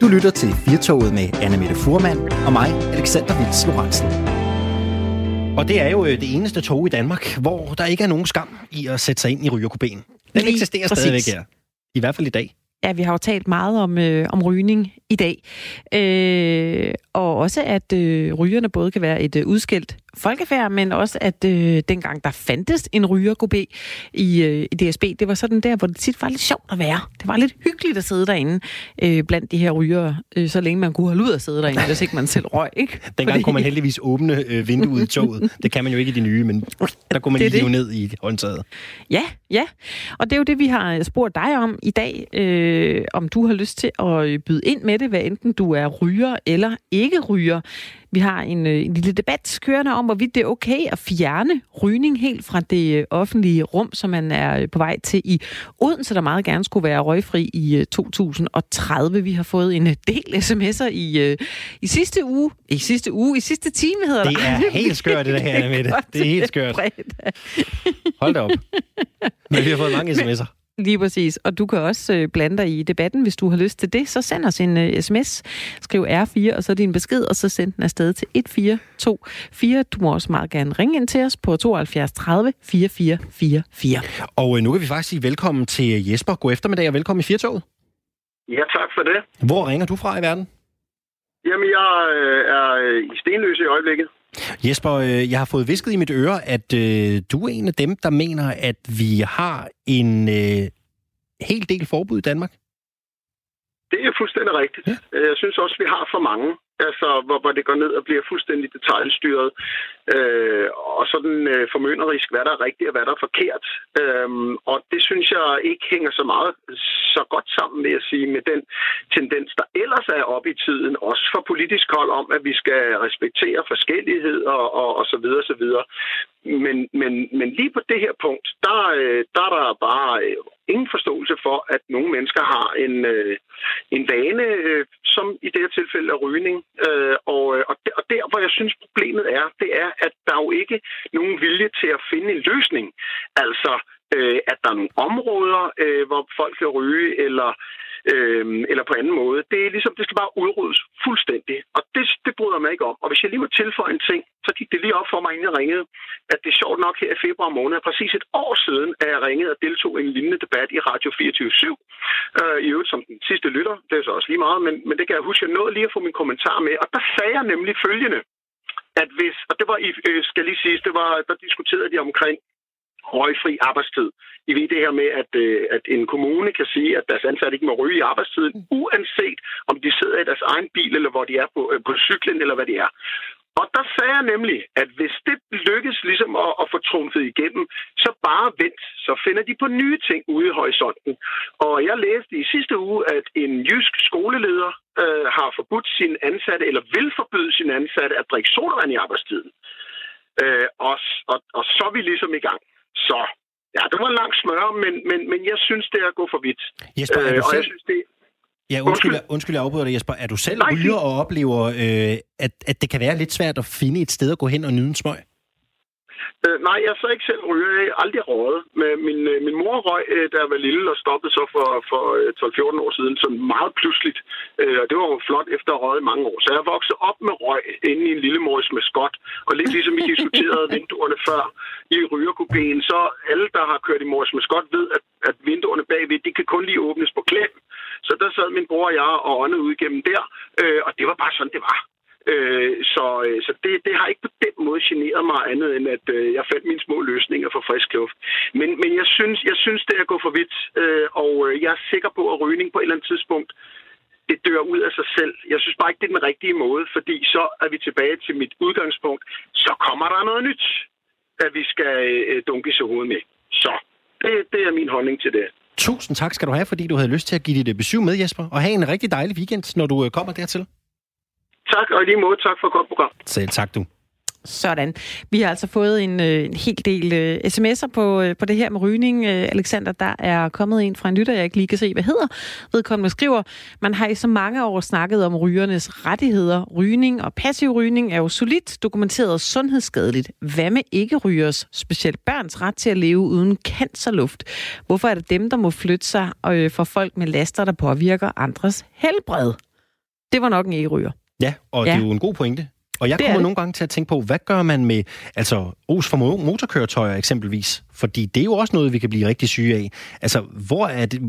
Du lytter til Firtoget med Anna Mette Furman og mig, Alexander Vils Lorentzen. Og det er jo øh, det eneste tog i Danmark, hvor der ikke er nogen skam i at sætte sig ind i rygerkubéen. Den Lige eksisterer præcis. stadigvæk her. I hvert fald i dag. Ja, vi har jo talt meget om, øh, om rygning i dag. Øh, og også, at øh, rygerne både kan være et øh, udskilt folkefærd, men også, at øh, dengang der fandtes en rygerkubé i, øh, i DSB, det var sådan der, hvor det tit var lidt sjovt at være. Det var lidt hyggeligt at sidde derinde øh, blandt de her rygere, øh, så længe man kunne holde ud at sidde derinde, hvis ikke man selv røg, ikke? Dengang Fordi- kunne man heldigvis åbne øh, vinduet i toget. Det kan man jo ikke i de nye, men der kunne man lige hive ned i håndtaget. Ja, ja. Og det er jo det, vi har spurgt dig om i dag. Øh, om du har lyst til at øh, byde ind med det, hvad enten du er ryger eller ikke ryger. Vi har en, øh, en lille debat kørende om, hvorvidt det er okay at fjerne rygning helt fra det øh, offentlige rum, som man er øh, på vej til i Odense, der meget gerne skulle være røgfri i øh, 2030. Vi har fået en øh, del sms'er i, øh, i sidste uge. I sidste uge, i sidste time hedder Det der. er helt skørt, det der her, Mette. Godt Det er helt skørt. Hold da op. Men vi har fået mange sms'er. Lige præcis. Og du kan også øh, blande dig i debatten, hvis du har lyst til det. Så send os en øh, sms. Skriv R4, og så din besked, og så send den afsted til 1424. Du må også meget gerne ringe ind til os på 72 30 4444. Og øh, nu kan vi faktisk sige velkommen til Jesper. God eftermiddag og velkommen i Firtoget. Ja, tak for det. Hvor ringer du fra i verden? Jamen, jeg øh, er øh, i Stenløse i øjeblikket. Jesper, øh, jeg har fået visket i mit øre, at øh, du er en af dem, der mener, at vi har en øh, hel del forbud i Danmark. Det er fuldstændig rigtigt. Ja. Ja. Jeg synes også, vi har for mange. Altså, hvor, hvor det går ned og bliver fuldstændig detaljstyret. Øh, og sådan øh, formønderisk, hvad der er rigtigt og hvad der er forkert. Øh, og det synes jeg ikke hænger så meget så godt sammen, vil jeg sige, med den tendens, der ellers er op i tiden, også fra politisk hold om, at vi skal respektere forskellighed og, og, og så videre, så videre. Men, men, men lige på det her punkt, der, øh, der er der bare øh, ingen forståelse for, at nogle mennesker har en, øh, en vane, som i det her tilfælde er rygning. Og, og, der, og der, hvor jeg synes problemet er, det er, at der er jo ikke nogen vilje til at finde en løsning. Altså, at der er nogle områder, hvor folk kan ryge, eller øh, eller på anden måde. Det er ligesom, det skal bare udryddes fuldstændig. Og det, det bryder man mig ikke om. Og hvis jeg lige må tilføje en ting, så gik det lige op for mig, inden jeg ringede, at det er sjovt nok her i februar måned, præcis et år siden, at jeg ringede og deltog i en lignende debat i Radio 24-7, øh, I øvrigt som den sidste lytter, det er så også lige meget, men, men det kan jeg huske, jeg nåede lige at få min kommentar med. Og der sagde jeg nemlig følgende, at hvis, og det var, i, øh, skal lige sige, det var, der diskuterede de omkring røgfri arbejdstid. I ved det her med, at, øh, at en kommune kan sige, at deres ansatte ikke må ryge i arbejdstiden, uanset om de sidder i deres egen bil, eller hvor de er på, øh, på cyklen, eller hvad de er. Og der sagde jeg nemlig, at hvis det lykkes ligesom at, at få trumfet igennem, så bare vent, så finder de på nye ting ude i horisonten. Og jeg læste i sidste uge, at en jysk skoleleder øh, har forbudt sin ansatte, eller vil forbyde sin ansatte at drikke sodavand i arbejdstiden. Øh, og, og, og så er vi ligesom i gang. Så ja, det var en lang smør, men, men, men jeg synes, det er at gå for vidt. Jesper, er du og jeg selv... synes, det, Ja, undskyld, undskyld, jeg afbryder dig, Jesper. Er du selv Nej, ryger og oplever, øh, at, at det kan være lidt svært at finde et sted at gå hen og nyde en smøg? Øh, nej, jeg er så ikke selv ryger. Jeg har aldrig røget. Men min, øh, min mor røg, øh, da jeg var lille, og stoppede så for, for øh, 12-14 år siden, sådan meget pludseligt. Øh, og det var jo flot efter at røget i mange år. Så jeg vokset op med røg inde i en lille mors med skot. Og lidt ligesom vi diskuterede vinduerne før i rygerkubéen, så alle, der har kørt i mors med skot, ved, at, at vinduerne bagved, de kan kun lige åbnes på klem. Så der sad min bror og jeg og åndede ud igennem der. Øh, og det var bare sådan, det var. Øh, så øh, så det, det har ikke på den måde generet mig andet, end at øh, jeg fandt mine små løsninger for frisk luft. Men, men jeg, synes, jeg synes, det er at gå for vidt, øh, og øh, jeg er sikker på, at rygning på et eller andet tidspunkt, det dør ud af sig selv. Jeg synes bare ikke, det er den rigtige måde, fordi så er vi tilbage til mit udgangspunkt. Så kommer der noget nyt, at vi skal øh, dunke i hovedet med. Så det, det er min holdning til det. Tusind tak skal du have, fordi du havde lyst til at give dit øh, besøg med, Jesper. Og have en rigtig dejlig weekend, når du kommer dertil. Tak, og i lige måde tak for et godt program. Selv tak, du. Sådan. Vi har altså fået en, øh, en hel del øh, sms'er på, øh, på det her med rygning. Øh, Alexander, der er kommet en fra en lytter, jeg ikke lige kan se, hvad hedder. Vedkommende skriver, man har i så mange år snakket om rygernes rettigheder. Rygning og passiv rygning er jo solidt dokumenteret sundhedsskadeligt. Hvad med ikke rygers, specielt børns ret til at leve uden cancerluft? Hvorfor er det dem, der må flytte sig øh, for folk med laster, der påvirker andres helbred? det var nok en e-ryger. Ja, og ja. det er jo en god pointe. Og jeg det kommer nogle gange til at tænke på, hvad gør man med altså os for motorkøretøjer eksempelvis? Fordi det er jo også noget, vi kan blive rigtig syge af. Altså, hvor er det,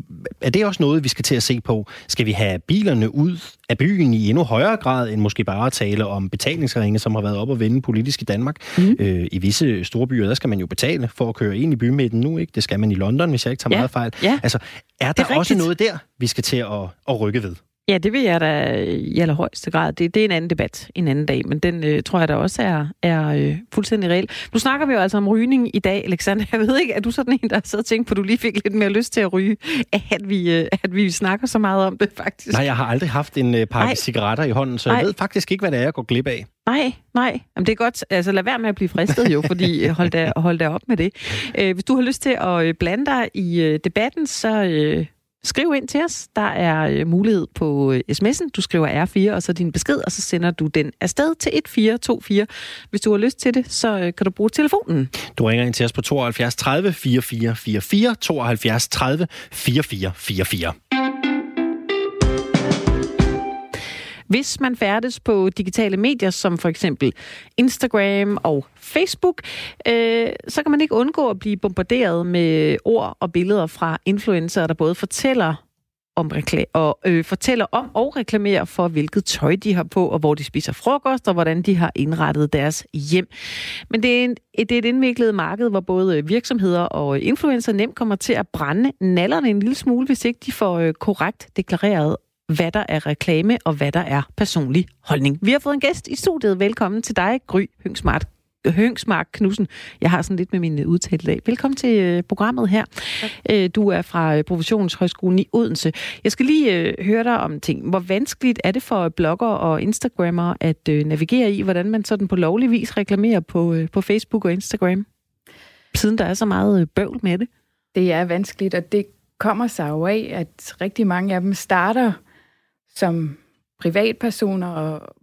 er det også noget, vi skal til at se på? Skal vi have bilerne ud af byen i endnu højere grad, end måske bare at tale om betalingsringe, som har været op og vende politisk i Danmark? Mm. Øh, I visse store byer, der skal man jo betale for at køre ind i bymidten nu, ikke? Det skal man i London, hvis jeg ikke tager ja. meget fejl. Ja. Altså, er der er også noget der, vi skal til at, at rykke ved? Ja, det vil jeg da i allerhøjeste grad. Det, det er en anden debat en anden dag, men den øh, tror jeg da også er, er øh, fuldstændig reel. Nu snakker vi jo altså om rygning i dag, Alexander. Jeg ved ikke, er du sådan en, der har siddet og tænkt på, at du lige fik lidt mere lyst til at ryge, at vi, øh, at vi snakker så meget om det faktisk? Nej, jeg har aldrig haft en øh, pakke Ej. cigaretter i hånden, så jeg Ej. ved faktisk ikke, hvad det er, jeg går glip af. Nej, nej. Jamen, det er godt. Altså, lad være med at blive fristet jo, fordi øh, hold da, hold da op med det. Øh, hvis du har lyst til at øh, blande dig i øh, debatten, så... Øh, Skriv ind til os. Der er øh, mulighed på øh, sms'en. Du skriver R4 og så din besked, og så sender du den afsted til 1424. Hvis du har lyst til det, så øh, kan du bruge telefonen. Du ringer ind til os på 72 30 44 44 72 30 44 44. Hvis man færdes på digitale medier, som for eksempel Instagram og Facebook, øh, så kan man ikke undgå at blive bombarderet med ord og billeder fra influencer, der både fortæller om rekla- og øh, fortæller om og reklamerer for, hvilket tøj de har på, og hvor de spiser frokost, og hvordan de har indrettet deres hjem. Men det er, en, det er et indviklet marked, hvor både virksomheder og influencer nemt kommer til at brænde nallerne en lille smule, hvis ikke de får øh, korrekt deklareret hvad der er reklame og hvad der er personlig holdning. Vi har fået en gæst i studiet. Velkommen til dig, Gry Høngsmart Høngsmark Knudsen. Jeg har sådan lidt med min udtale i dag. Velkommen til øh, programmet her. Tak. Du er fra øh, Professionshøjskolen i Odense. Jeg skal lige øh, høre dig om ting. Hvor vanskeligt er det for blogger og Instagrammer at navigere i, hvordan man sådan på lovlig vis reklamerer på, på Facebook og Instagram? Siden der er så meget bøvl med det. Det er vanskeligt, og det kommer sig jo af, at rigtig mange af dem starter som privatpersoner og,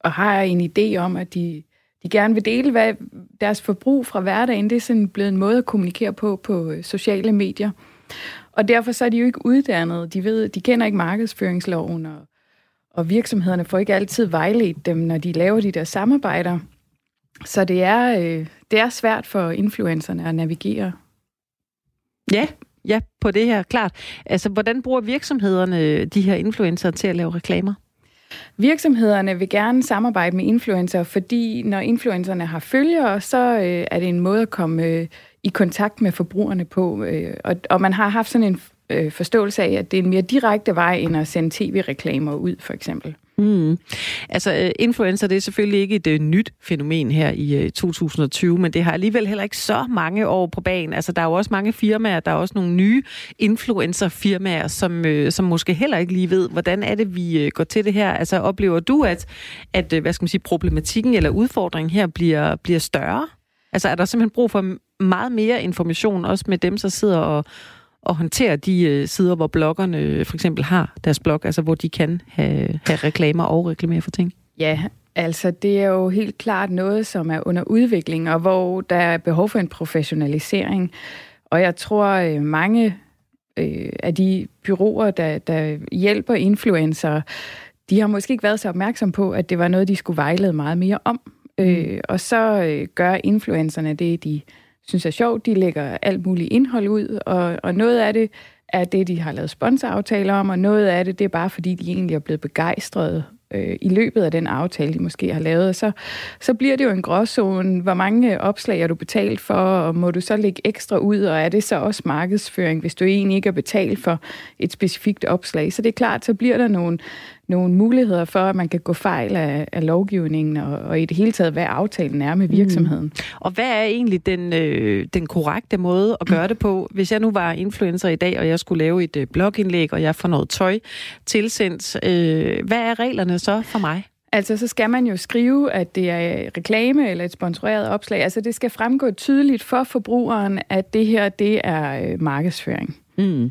og har en idé om, at de, de gerne vil dele hvad deres forbrug fra hverdagen. Det er sådan blevet en måde at kommunikere på på øh, sociale medier. Og derfor så er de jo ikke uddannet. De ved, de kender ikke markedsføringsloven, og, og virksomhederne får ikke altid vejledt dem, når de laver de der samarbejder. Så det er, øh, det er svært for influencerne at navigere. Ja, ja, på det her, klart. Altså, hvordan bruger virksomhederne øh, de her influencer til at lave reklamer? Virksomhederne vil gerne samarbejde med influencer, fordi når influencerne har følgere, så øh, er det en måde at komme øh, i kontakt med forbrugerne på. Øh, og, og man har haft sådan en øh, forståelse af, at det er en mere direkte vej end at sende tv-reklamer ud, for eksempel. Mm. Altså, øh, influencer, det er selvfølgelig ikke et uh, nyt fænomen her i øh, uh, 2020, men det har alligevel heller ikke så mange år på banen. Altså, der er jo også mange firmaer, der er også nogle nye influencer-firmaer, som, uh, som måske heller ikke lige ved, hvordan er det, vi uh, går til det her. Altså, oplever du, at, at uh, hvad skal man sige, problematikken eller udfordringen her bliver, bliver større? Altså, er der simpelthen brug for meget mere information, også med dem, der sidder og at håndtere de øh, sider, hvor bloggerne øh, for eksempel har deres blog, altså hvor de kan have, have reklamer og reklamere for ting? Ja, altså det er jo helt klart noget, som er under udvikling, og hvor der er behov for en professionalisering. Og jeg tror, øh, mange øh, af de byråer, der, der hjælper influencer, de har måske ikke været så opmærksom på, at det var noget, de skulle vejlede meget mere om. Mm. Øh, og så øh, gør influencerne det, de synes er sjovt. De lægger alt muligt indhold ud, og, og noget af det er det, de har lavet sponsoraftaler om, og noget af det, det er bare fordi, de egentlig er blevet begejstrede øh, i løbet af den aftale, de måske har lavet. Så, så bliver det jo en gråzone. Hvor mange opslag er du betalt for, og må du så lægge ekstra ud, og er det så også markedsføring, hvis du egentlig ikke er betalt for et specifikt opslag? Så det er klart, så bliver der nogle, nogle muligheder for, at man kan gå fejl af, af lovgivningen, og, og i det hele taget, hvad aftalen er med mm. virksomheden. Mm. Og hvad er egentlig den, øh, den korrekte måde at gøre det på? Hvis jeg nu var influencer i dag, og jeg skulle lave et øh, blogindlæg, og jeg får noget tøj tilsendt, øh, hvad er reglerne så for mig? Altså, så skal man jo skrive, at det er reklame eller et sponsoreret opslag. Altså, det skal fremgå tydeligt for forbrugeren, at det her, det er øh, markedsføring. Mm.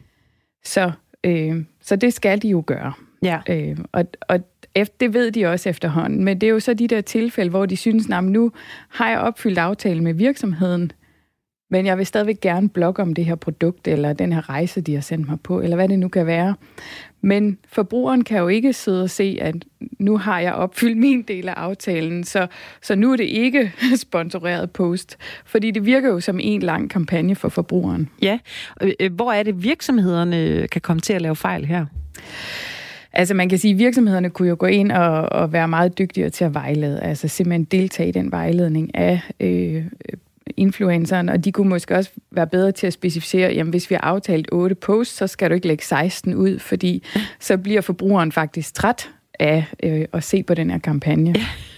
Så, øh, så det skal de jo gøre. Ja. Øh, og, og efter, det ved de også efterhånden. Men det er jo så de der tilfælde, hvor de synes, at nu har jeg opfyldt aftalen med virksomheden, men jeg vil stadigvæk gerne blogge om det her produkt, eller den her rejse, de har sendt mig på, eller hvad det nu kan være. Men forbrugeren kan jo ikke sidde og se, at nu har jeg opfyldt min del af aftalen, så, så nu er det ikke sponsoreret post, fordi det virker jo som en lang kampagne for forbrugeren. Ja, øh, hvor er det virksomhederne kan komme til at lave fejl her? Altså man kan sige, at virksomhederne kunne jo gå ind og, og være meget dygtigere til at vejlede, altså simpelthen deltage i den vejledning af øh, influenceren, og de kunne måske også være bedre til at specificere, jamen hvis vi har aftalt 8 posts, så skal du ikke lægge 16 ud, fordi så bliver forbrugeren faktisk træt af øh, at se på den her kampagne.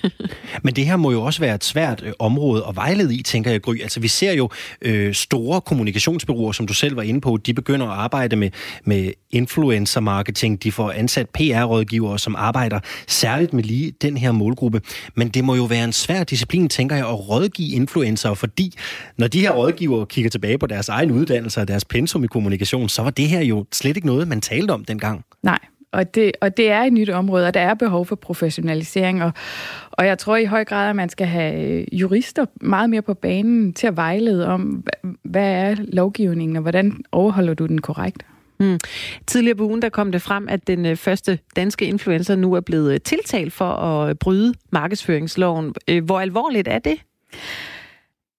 Men det her må jo også være et svært øh, område at vejlede i, tænker jeg, Gry. Altså vi ser jo øh, store kommunikationsbyråer, som du selv var inde på, de begynder at arbejde med, med influencer-marketing. De får ansat PR-rådgivere, som arbejder særligt med lige den her målgruppe. Men det må jo være en svær disciplin, tænker jeg, at rådgive influencer, fordi når de her rådgivere kigger tilbage på deres egen uddannelse og deres pensum i kommunikation, så var det her jo slet ikke noget, man talte om dengang. Nej, og det, og det er et nyt område, og der er behov for professionalisering, og, og jeg tror i høj grad, at man skal have øh, jurister meget mere på banen til at vejlede om, hvad er lovgivningen, og hvordan overholder du den korrekt. Mm. Tidligere på ugen der kom det frem, at den øh, første danske influencer nu er blevet øh, tiltalt for at bryde markedsføringsloven. Hvor alvorligt er det?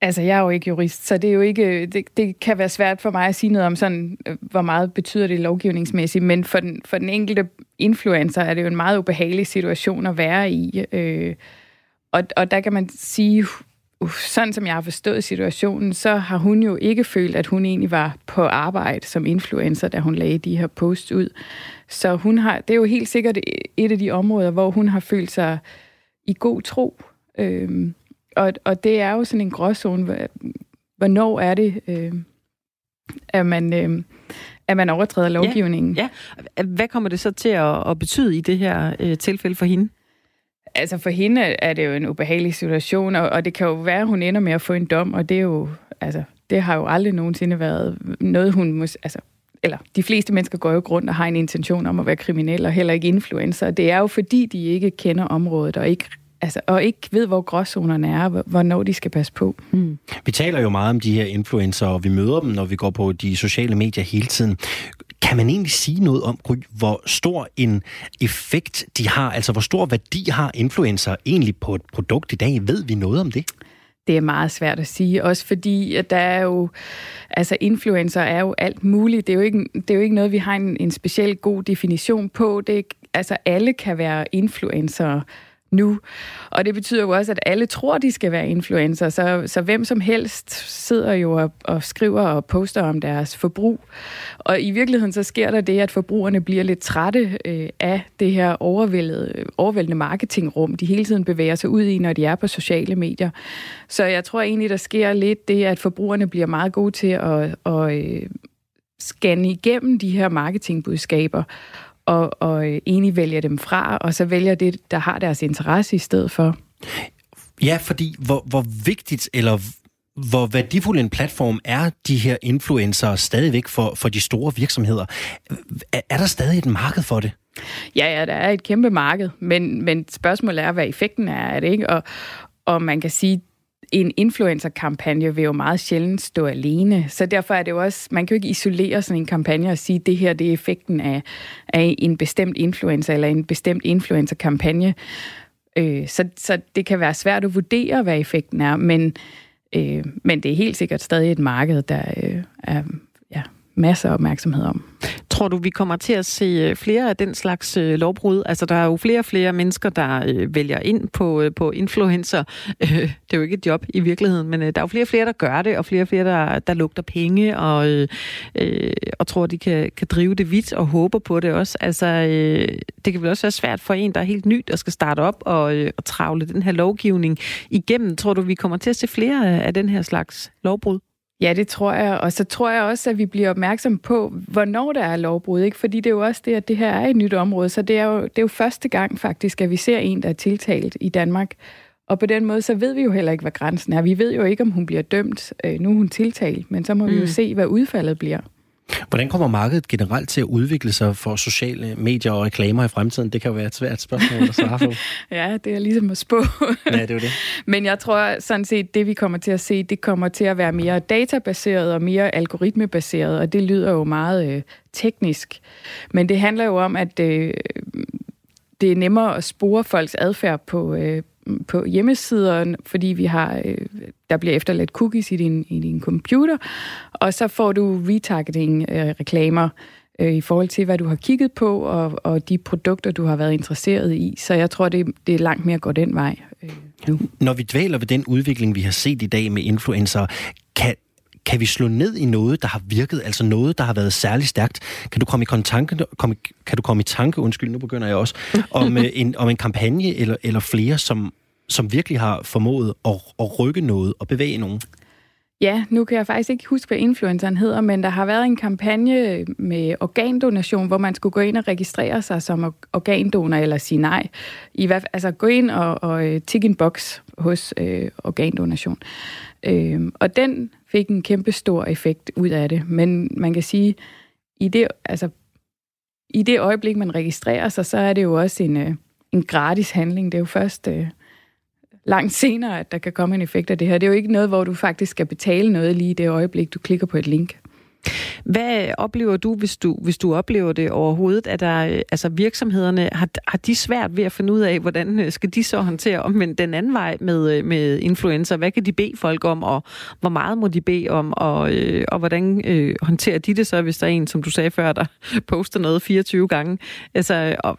Altså, jeg er jo ikke jurist, så det er jo ikke, det, det kan være svært for mig at sige noget om sådan, øh, hvor meget betyder det lovgivningsmæssigt, men for den, for den enkelte influencer er det jo en meget ubehagelig situation at være i. Øh, og, og der kan man sige, uh, uh, sådan som jeg har forstået situationen, så har hun jo ikke følt, at hun egentlig var på arbejde som influencer, da hun lagde de her posts ud. Så hun har, det er jo helt sikkert et af de områder, hvor hun har følt sig i god tro. Øh, og, og det er jo sådan en gråzone. Hvornår er det, øh, at man... Øh, at man overtræder lovgivningen. Ja, ja. Hvad kommer det så til at, at betyde i det her øh, tilfælde for hende? Altså for hende er det jo en ubehagelig situation, og, og det kan jo være, at hun ender med at få en dom, og det er jo, altså, det har jo aldrig nogensinde været noget, hun må, altså, eller de fleste mennesker går jo rundt og har en intention om at være kriminel, og heller ikke influencer. Det er jo fordi, de ikke kender området, og ikke altså, og ikke ved, hvor gråzonerne er, hvornår de skal passe på. Mm. Vi taler jo meget om de her influencer, og vi møder dem, når vi går på de sociale medier hele tiden. Kan man egentlig sige noget om, hvor stor en effekt de har, altså hvor stor værdi har influencer egentlig på et produkt i dag? Ved vi noget om det? Det er meget svært at sige, også fordi at der er jo, altså influencer er jo alt muligt. Det er jo ikke, det er jo ikke noget, vi har en, en speciel god definition på. Det er, altså alle kan være influencer nu. Og det betyder jo også, at alle tror, de skal være influencer, så, så hvem som helst sidder jo og, og skriver og poster om deres forbrug. Og i virkeligheden så sker der det, at forbrugerne bliver lidt trætte øh, af det her overvældende, overvældende marketingrum, de hele tiden bevæger sig ud i, når de er på sociale medier. Så jeg tror egentlig, der sker lidt det, at forbrugerne bliver meget gode til at, at øh, scanne igennem de her marketingbudskaber og, og egentlig vælger dem fra, og så vælger det, der har deres interesse i stedet for. Ja, fordi hvor, hvor vigtigt eller hvor værdifuld en platform er de her influencer stadigvæk for, for de store virksomheder? Er, er der stadig et marked for det? Ja, ja, der er et kæmpe marked, men, men spørgsmålet er, hvad effekten er af det, ikke? Og, og man kan sige, en influencer-kampagne vil jo meget sjældent stå alene, så derfor er det jo også, man kan jo ikke isolere sådan en kampagne og sige, at det her det er effekten af, af en bestemt influencer eller en bestemt influencer-kampagne. Øh, så, så det kan være svært at vurdere, hvad effekten er, men, øh, men det er helt sikkert stadig et marked, der øh, er masser af opmærksomhed om. Tror du, vi kommer til at se øh, flere af den slags øh, lovbrud? Altså, der er jo flere og flere mennesker, der øh, vælger ind på, øh, på influencer. Øh, det er jo ikke et job i virkeligheden, men der er jo flere og flere, der gør det, og flere og flere, der, der lugter penge, og, øh, og tror, de kan, kan drive det vidt, og håber på det også. Altså, øh, det kan vel også være svært for en, der er helt ny, der skal starte op og, øh, og travle den her lovgivning igennem. Tror du, vi kommer til at se flere af den her slags lovbrud? Ja, det tror jeg. Og så tror jeg også, at vi bliver opmærksom på, hvornår der er lovbrud. Ikke? Fordi det er jo også det, at det her er et nyt område. Så det er, jo, det er jo første gang faktisk, at vi ser en, der er tiltalt i Danmark. Og på den måde, så ved vi jo heller ikke, hvad grænsen er. Vi ved jo ikke, om hun bliver dømt. Øh, nu er hun tiltalt, men så må mm. vi jo mm. se, hvad udfaldet bliver. Hvordan kommer markedet generelt til at udvikle sig for sociale medier og reklamer i fremtiden? Det kan jo være et svært spørgsmål at svare på. ja, det er ligesom at spå. ja, det er det. Men jeg tror sådan set, det vi kommer til at se, det kommer til at være mere databaseret og mere algoritmebaseret, og det lyder jo meget øh, teknisk. Men det handler jo om, at øh, det er nemmere at spore folks adfærd på, øh, på hjemmesider, fordi vi har, øh, der bliver efterladt cookies i din, i din computer, og så får du retargeting-reklamer øh, i forhold til, hvad du har kigget på, og, og de produkter, du har været interesseret i. Så jeg tror, det, det er langt mere går den vej øh, nu. Når vi dvæler ved den udvikling, vi har set i dag med influencer, kan, kan vi slå ned i noget, der har virket, altså noget, der har været særlig stærkt? Kan du komme i, kontanke, kom, kan du komme i tanke, undskyld, nu begynder jeg også, om, øh, en, om en kampagne eller, eller flere, som, som virkelig har formået at, at rykke noget og bevæge nogen? Ja, nu kan jeg faktisk ikke huske, hvad influenceren hedder, men der har været en kampagne med organdonation, hvor man skulle gå ind og registrere sig som organdonor eller sige nej. I hvert, altså gå ind og, og øh, tikke en boks hos øh, organdonation. Øh, og den fik en kæmpe stor effekt ud af det. Men man kan sige, i det, altså, i det øjeblik, man registrerer sig, så er det jo også en, øh, en gratis handling. Det er jo først øh, langt senere, at der kan komme en effekt af det her. Det er jo ikke noget, hvor du faktisk skal betale noget lige i det øjeblik, du klikker på et link. Hvad oplever du, hvis du, hvis du oplever det overhovedet? at der, øh, altså virksomhederne, har, har de svært ved at finde ud af, hvordan øh, skal de så håndtere om den anden vej med, øh, med influencer? Hvad kan de bede folk om, og hvor meget må de bede om, og, øh, og hvordan øh, håndterer de det så, hvis der er en, som du sagde før, der poster noget 24 gange? Altså, og,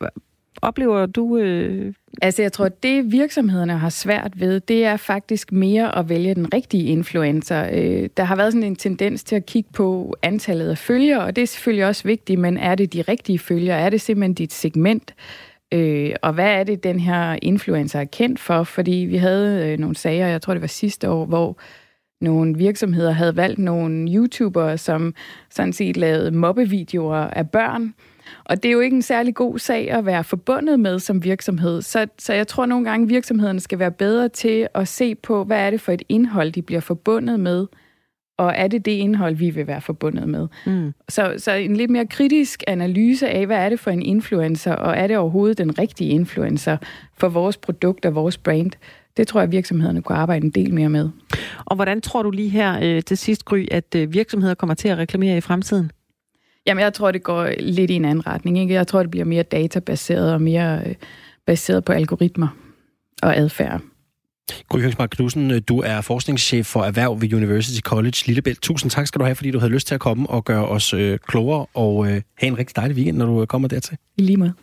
oplever du øh, Altså, jeg tror, at det virksomhederne har svært ved, det er faktisk mere at vælge den rigtige influencer. Øh, der har været sådan en tendens til at kigge på antallet af følgere, og det er selvfølgelig også vigtigt, men er det de rigtige følgere? Er det simpelthen dit segment? Øh, og hvad er det, den her influencer er kendt for? Fordi vi havde øh, nogle sager, jeg tror, det var sidste år, hvor nogle virksomheder havde valgt nogle YouTubere, som sådan set lavede mobbevideoer af børn, og det er jo ikke en særlig god sag at være forbundet med som virksomhed. Så, så jeg tror nogle gange, virksomhederne skal være bedre til at se på, hvad er det for et indhold, de bliver forbundet med, og er det det indhold, vi vil være forbundet med? Mm. Så, så en lidt mere kritisk analyse af, hvad er det for en influencer, og er det overhovedet den rigtige influencer for vores produkt og vores brand? Det tror jeg, virksomhederne kunne arbejde en del mere med. Og hvordan tror du lige her øh, til sidst, Gry, at øh, virksomheder kommer til at reklamere i fremtiden? Jamen, jeg tror, det går lidt i en anden retning. Ikke? Jeg tror, det bliver mere databaseret og mere øh, baseret på algoritmer og adfærd. Gry Høgsmark Knudsen, du er forskningschef for erhverv ved University College Lillebælt. Tusind tak skal du have, fordi du havde lyst til at komme og gøre os øh, klogere, og øh, have en rigtig dejlig weekend, når du kommer dertil. I lige måde.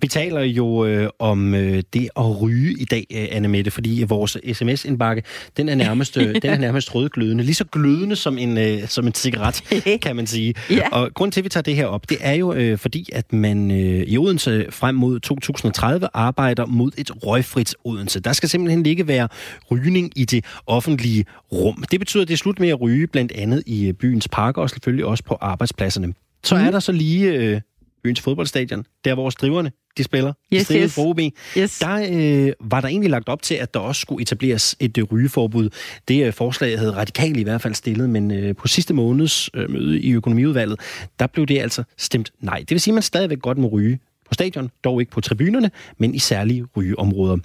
Vi taler jo øh, om øh, det at ryge i dag, øh, Anne Mette, fordi vores sms-indbakke, den er nærmest, øh, den er nærmest rødglødende. Lige så glødende som en, øh, som en cigaret, kan man sige. ja. Og grund til, at vi tager det her op, det er jo øh, fordi, at man øh, i Odense frem mod 2030 arbejder mod et røgfrit Odense. Der skal simpelthen ikke være rygning i det offentlige rum. Det betyder, at det er slut med at ryge, blandt andet i øh, byens parker og selvfølgelig også på arbejdspladserne. Så mm. er der så lige øh, byens fodboldstadion, der hvor driverne de spiller, yes, de yes. yes. der øh, var der egentlig lagt op til, at der også skulle etableres et øh, rygeforbud. Det øh, forslag havde radikalt i hvert fald stillet, men øh, på sidste måneds øh, møde i økonomiudvalget, der blev det altså stemt nej. Det vil sige, at man stadigvæk godt må ryge på stadion, dog ikke på tribunerne, men i særlige rygeområder.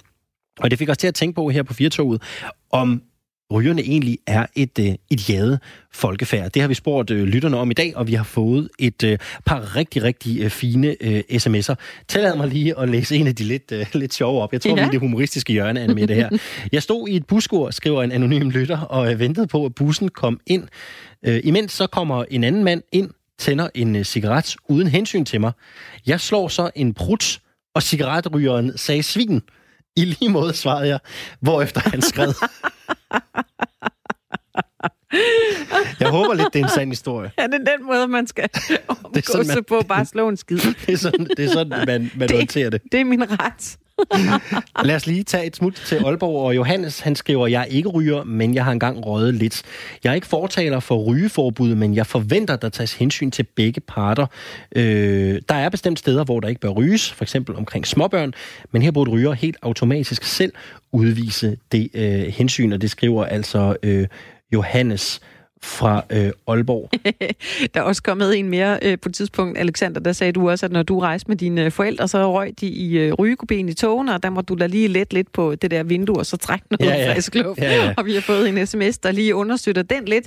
Og det fik os til at tænke på her på Firtoget, om rygerne egentlig er et, øh, et jade folkefærd. Det har vi spurgt øh, lytterne om i dag, og vi har fået et øh, par rigtig, rigtig øh, fine øh, sms'er. Tillad mig lige at læse en af de lidt, øh, lidt sjove op. Jeg tror, ja. vi er det humoristiske hjørne af med det her. Jeg stod i et buskur, skriver en anonym lytter, og øh, ventede på, at bussen kom ind. Øh, imens så kommer en anden mand ind, tænder en øh, cigaret uden hensyn til mig. Jeg slår så en prut, og cigaretrygeren sagde svin. I lige måde svarede jeg, hvorefter han skred. Jeg håber lidt, det er en sand historie. Ja, det er den måde, man skal omgå sig på, bare slå en skid. Det er sådan, det er sådan man, man det, håndterer det. Det er min ret. Lad os lige tage et smut til Aalborg, og Johannes han skriver, jeg ikke ryger, men jeg har engang røget lidt. Jeg er ikke fortaler for rygeforbud, men jeg forventer, der tages hensyn til begge parter. Øh, der er bestemt steder, hvor der ikke bør ryges, for eksempel omkring småbørn, men her burde ryger helt automatisk selv udvise det øh, hensyn, og det skriver altså øh, Johannes fra øh, Aalborg. der er også kommet en mere øh, på et tidspunkt, Alexander, der sagde du også, at når du rejste med dine forældre, så røg de i øh, rygekopien i togene, og der må du da lige let lidt på det der vindue, og så trække noget ja, ja. frisk luft. Ja, ja. Og vi har fået en sms, der lige understøtter den lidt.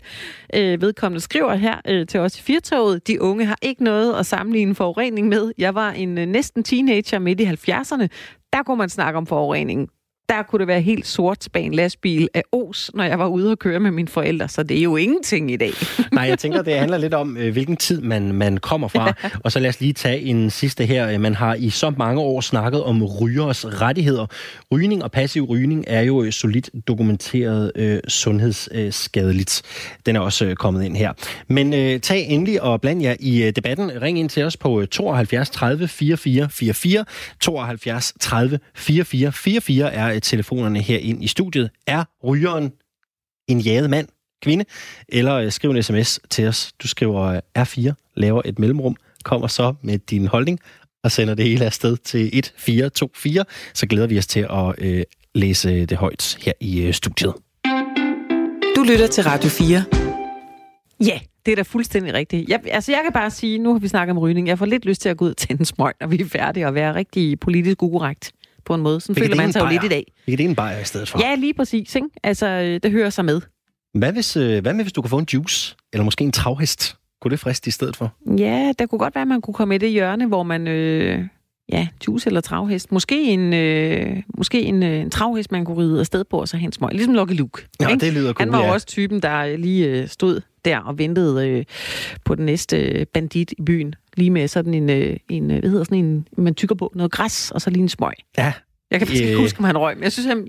Øh, vedkommende skriver her øh, til os i Firtoget, de unge har ikke noget at sammenligne forurening med. Jeg var en øh, næsten teenager midt i 70'erne. Der kunne man snakke om forurening der kunne det være helt sort bag en lastbil af os, når jeg var ude og køre med mine forældre, så det er jo ingenting i dag. Nej, jeg tænker, det handler lidt om, øh, hvilken tid man, man kommer fra. og så lad os lige tage en sidste her. Man har i så mange år snakket om rygers rettigheder. Rygning og passiv rygning er jo solidt dokumenteret øh, sundhedsskadeligt. Den er også øh, kommet ind her. Men øh, tag endelig og bland jer i øh, debatten. Ring ind til os på 72 30 44 44. 72 30 44 44 er telefonerne her ind i studiet. Er rygeren en jaget mand, kvinde? Eller øh, skriv en sms til os. Du skriver øh, R4, laver et mellemrum, kommer så med din holdning og sender det hele afsted til 1424. Så glæder vi os til at øh, læse det højt her i øh, studiet. Du lytter til Radio 4. Ja, det er da fuldstændig rigtigt. Jeg, altså, jeg kan bare sige, nu har vi snakket om rygning. Jeg får lidt lyst til at gå ud og tænde smøg, når vi er færdige og være rigtig politisk ukorrekt på en måde. Sådan føler man sig jo lidt i dag. Vi kan det en bajer i stedet for. Ja, lige præcis. Ikke? Altså, øh, det hører sig med. Hvad, hvis, øh, hvad med, hvis du kan få en juice? Eller måske en travhest? Kunne det friste i stedet for? Ja, der kunne godt være, at man kunne komme i det hjørne, hvor man... Øh, ja, juice eller travhest. Måske en, øh, måske en, øh, en travhest, man kunne ride afsted på, og så hans smøg. Ligesom Lucky Luke. Ja, ikke? det lyder cool, Han var ja. også typen, der lige øh, stod der og ventede øh, på den næste bandit i byen. Lige med sådan en, øh, en hvad hedder sådan en, man tykker på noget græs, og så lige en smøg. Ja, jeg kan faktisk ikke huske, om han røg, men jeg synes, han,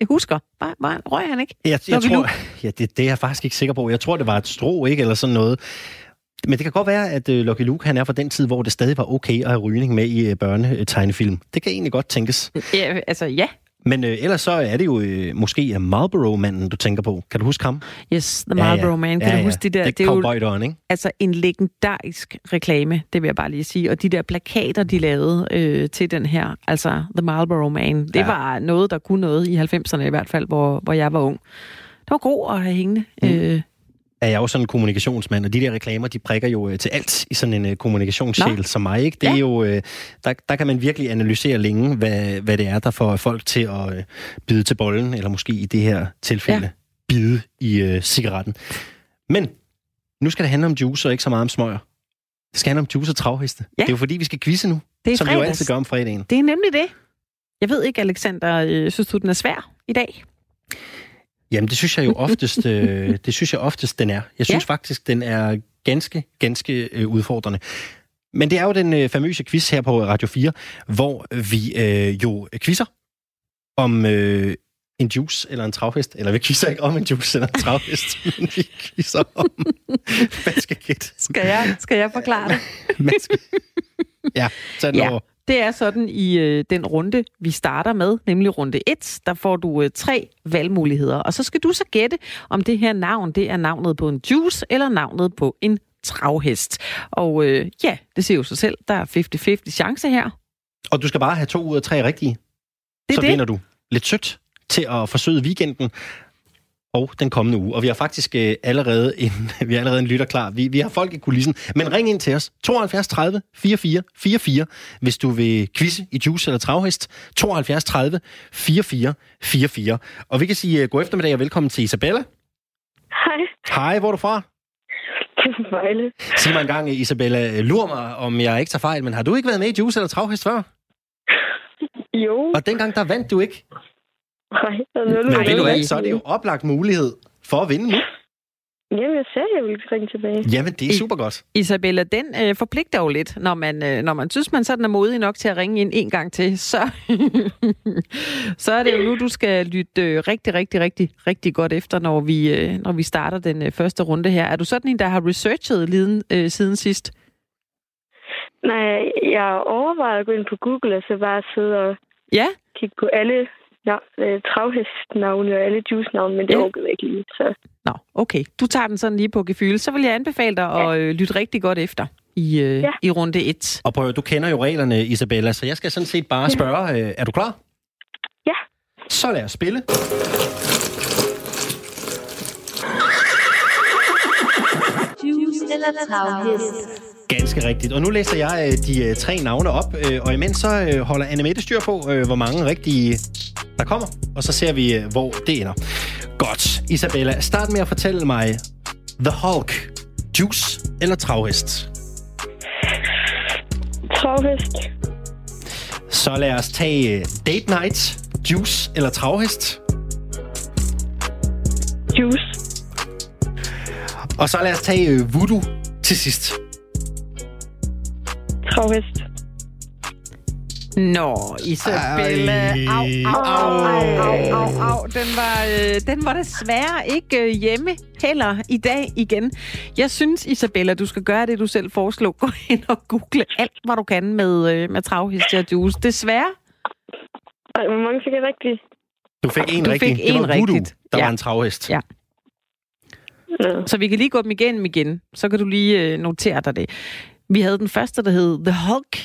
jeg husker. Bare, bare røg han ikke? Jeg, jeg tror, ja, det, det er jeg faktisk ikke sikker på. Jeg tror, det var et strå, ikke? Eller sådan noget. Men det kan godt være, at uh, Lucky Luke han er fra den tid, hvor det stadig var okay at have rygning med i uh, børnetegnefilm. Det kan egentlig godt tænkes. Ja, altså ja, men øh, ellers så er det jo øh, måske Marlboro-manden, du tænker på. Kan du huske ham? Yes, The Marlboro ja, ja. Man. Kan ja, du huske det der? Det, det er jo ikke? Altså en legendarisk reklame, det vil jeg bare lige sige. Og de der plakater, de lavede øh, til den her, altså The Marlboro Man, det ja. var noget, der kunne noget i 90'erne i hvert fald, hvor, hvor jeg var ung. Det var god at have hængende. Mm. Øh, er jeg jo sådan en kommunikationsmand, og de der reklamer, de prikker jo øh, til alt i sådan en uh, kommunikationssjæl som mig. Ikke? Det ja. er jo, uh, der, der kan man virkelig analysere længe, hvad, hvad det er, der får folk til at uh, bide til bollen, eller måske i det her tilfælde, ja. bide i uh, cigaretten. Men nu skal det handle om juice, og ikke så meget om smøger. Det skal handle om juice og travheste. Ja. Det er jo fordi, vi skal quizze nu, det er som fredags. vi jo altid gør om fredagen. Det er nemlig det. Jeg ved ikke, Alexander, øh, synes du, den er svær i dag? Jamen, det synes jeg jo oftest, øh, det synes jeg oftest, den er. Jeg synes ja. faktisk, den er ganske, ganske øh, udfordrende. Men det er jo den øh, famøse quiz her på Radio 4, hvor vi øh, jo quizzer om øh, en juice eller en travhest. Eller vi quizzer ikke om en juice eller en travhest, men vi quizzer om vaskekit. Skal jeg, skal jeg forklare det? ja, tag den ja. over. Det er sådan i øh, den runde, vi starter med, nemlig runde 1. Der får du øh, tre valgmuligheder, og så skal du så gætte, om det her navn, det er navnet på en juice eller navnet på en travhest. Og øh, ja, det ser jo sig selv. Der er 50-50 chance her. Og du skal bare have to ud af tre rigtige. Det så det. vinder du lidt sødt til at forsøge weekenden og den kommende uge. Og vi har faktisk øh, allerede en, vi har allerede en lytter klar. Vi, vi har folk i kulissen. Men ring ind til os. 72 30 44 44, hvis du vil quizze i juice eller travhest. 72 30 44 44. Og vi kan sige uh, god eftermiddag og velkommen til Isabella. Hej. Hej, hvor er du fra? Vejle. Sig mig en gang, Isabella, lur mig, om jeg ikke tager fejl, men har du ikke været med i juice eller travhest før? Jo. Og dengang, der vandt du ikke? Nej, Men ved du hvad, så er det jo oplagt mulighed for at vinde nu. Jamen, jeg sagde, jeg ville ringe tilbage. Jamen, det er super godt. Isabella, den øh, forpligter jo lidt, når man, øh, når man synes, man sådan er modig nok til at ringe ind en gang til, så, så er det jo nu, du skal lytte øh, rigtig, rigtig, rigtig, rigtig godt efter, når vi, øh, når vi starter den øh, første runde her. Er du sådan en, der har researchet liden, øh, siden sidst? Nej, jeg overvejer at gå ind på Google og så bare sidde og ja? kigge på alle øh, travhestnavne og alle juice-navne, men det ja. orkede jeg ikke lige. Så. Nå, okay. Du tager den sådan lige på gefyl. Så vil jeg anbefale dig ja. at øh, lytte rigtig godt efter i, øh, ja. i runde 1. Og prøv, du kender jo reglerne, Isabella, så jeg skal sådan set bare spørge, ja. øh, er du klar? Ja. Så lad os spille. eller travhest? Ganske rigtigt. Og nu læser jeg øh, de øh, tre navne op, øh, og imens så øh, holder Anne Mette styr på, øh, hvor mange rigtige der kommer, og så ser vi, øh, hvor det ender. Godt. Isabella, start med at fortælle mig The Hulk, Juice eller Travhest? Travhest. Så lad os tage øh, Date Night, Juice eller Travhest? Juice. Og så lad os tage øh, Voodoo til sidst. Travhest. Nå, Isabella. Ej. Au, au, au, au, au, au. Den var, øh, den var desværre ikke øh, hjemme heller i dag igen. Jeg synes, Isabella, du skal gøre det, du selv foreslog. Gå ind og google alt, hvad du kan med, øh, med travhest og juice. Desværre. Ej, hvor mange fik jeg rigtigt? Du fik en Du rigtig. fik det en var Voodoo, rigtigt. der Ja. var en travhest. Ja. Så vi kan lige gå dem igennem igen. Så kan du lige øh, notere dig det. Vi havde den første, der hed The Hulk.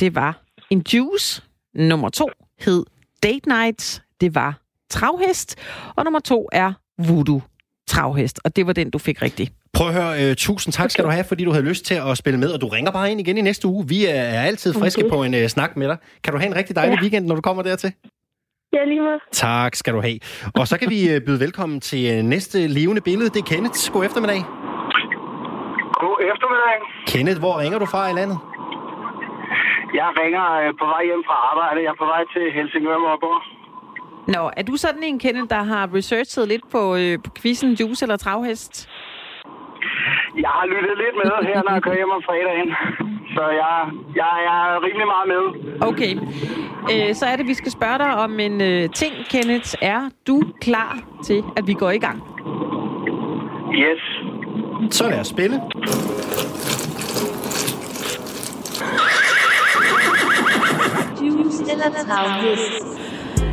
Det var en juice. Nummer to hed Date Night. Det var travhest. Og nummer to er Voodoo travhest. Og det var den, du fik rigtigt. Prøv at høre, uh, tusind tak skal du have, fordi du havde lyst til at spille med, og du ringer bare ind igen i næste uge. Vi er, er altid friske Okay. på en uh, snak med dig. Kan du have en rigtig dejlig Ja. weekend, når du kommer dertil? Ja, lige meget. Tak skal du have. Og så kan vi uh, byde velkommen til uh, næste levende billede. Det er Kenneth. God eftermiddag. God eftermiddag. Kenneth, hvor ringer du fra i landet? Jeg ringer øh, på vej hjem fra arbejde. Jeg er på vej til Helsingør, hvor jeg bor. Nå, er du sådan en, Kenneth, der har researchet lidt på, øh, på quizzen juice eller travhest? Jeg har lyttet lidt med her, når jeg kører hjem om fredagen. Så jeg, jeg, jeg er rimelig meget med. Okay. Øh, så er det, vi skal spørge dig om en øh, ting, Kenneth. Er du klar til, at vi går i gang? Yes. Så lad os spille. Eller travhest?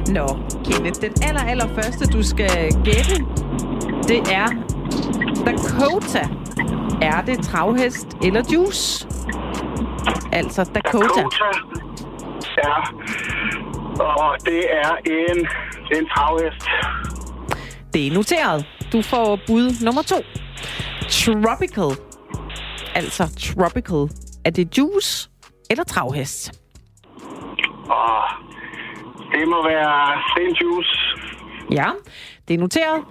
Nå, Kenneth, den aller, aller første, du skal gætte, det er Dakota. Er det travhest eller juice? Altså Dakota. Dakota. Ja. Og det er en, det er en travhest. Det er noteret. Du får bud nummer to. Tropical. Altså tropical. Er det juice eller travhest? Og det må være St. Juice. Ja, det er noteret.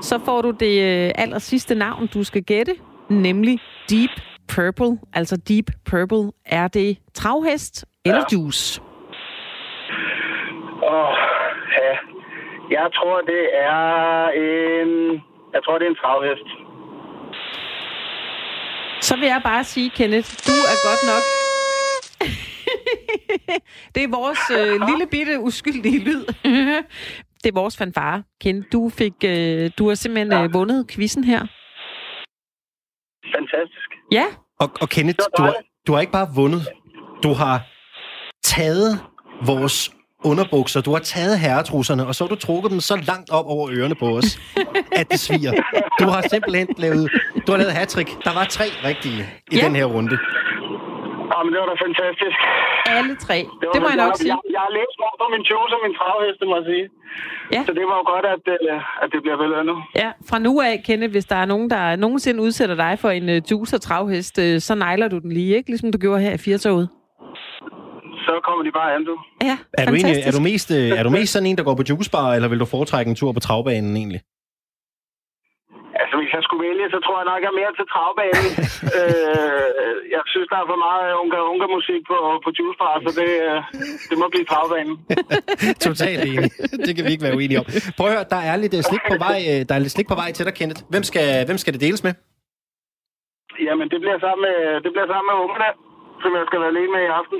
Så får du det øh, aller sidste navn, du skal gætte, nemlig Deep Purple. Altså Deep Purple. Er det travhest eller juice? Og ja, jeg tror, det er en... Jeg tror, det er en travhest. Så vil jeg bare sige, Kenneth, du er godt nok... det er vores øh, lille bitte uskyldige lyd. det er vores fanfare. Kenneth, du, fik, øh, du har simpelthen øh, vundet quizzen her. Fantastisk. Ja, Og, og Kenneth, du har, du har ikke bare vundet. Du har taget vores underbukser, du har taget herretrusserne, og så har du trukket dem så langt op over ørerne på os, at det sviger. Du har simpelthen lavet, du har lavet hat Der var tre rigtige i Ja. den her runde. Jamen, det var da fantastisk. alle tre. Det, Det må jeg nok sige. Jeg, jeg har læst meget på min juice og min travhest, det må jeg sige. Ja. Så det var jo godt, at, øh, at det bliver belønnet. Ja, fra nu af, Kenneth, hvis der er nogen, der nogensinde udsætter dig for en uh, juice og travhest, uh, så nejler du den lige, ikke? Ligesom du gjorde her i Firtoget. Så kommer de bare an, du. Ja, Er du, egentlig, fantastisk. er, du mest, øh, er du mest sådan en, der går på juicebar, eller vil du foretrække en tur på travbanen egentlig? Hvis jeg skulle vælge, så tror jeg nok, jeg er mere til travbanen. øh, jeg synes, der er for meget unga-unga-musik på, på juicebar, så det, øh, det må blive travbanen. Totalt enig. Det kan vi ikke være uenige om. Prøv at høre, der er lidt øh, slik på vej, øh, der er lidt slik på vej til dig, Kenneth. Hvem skal, hvem skal det deles med? Jamen, det bliver sammen med, det bliver sammen med ungerne, som jeg skal være alene med i aften.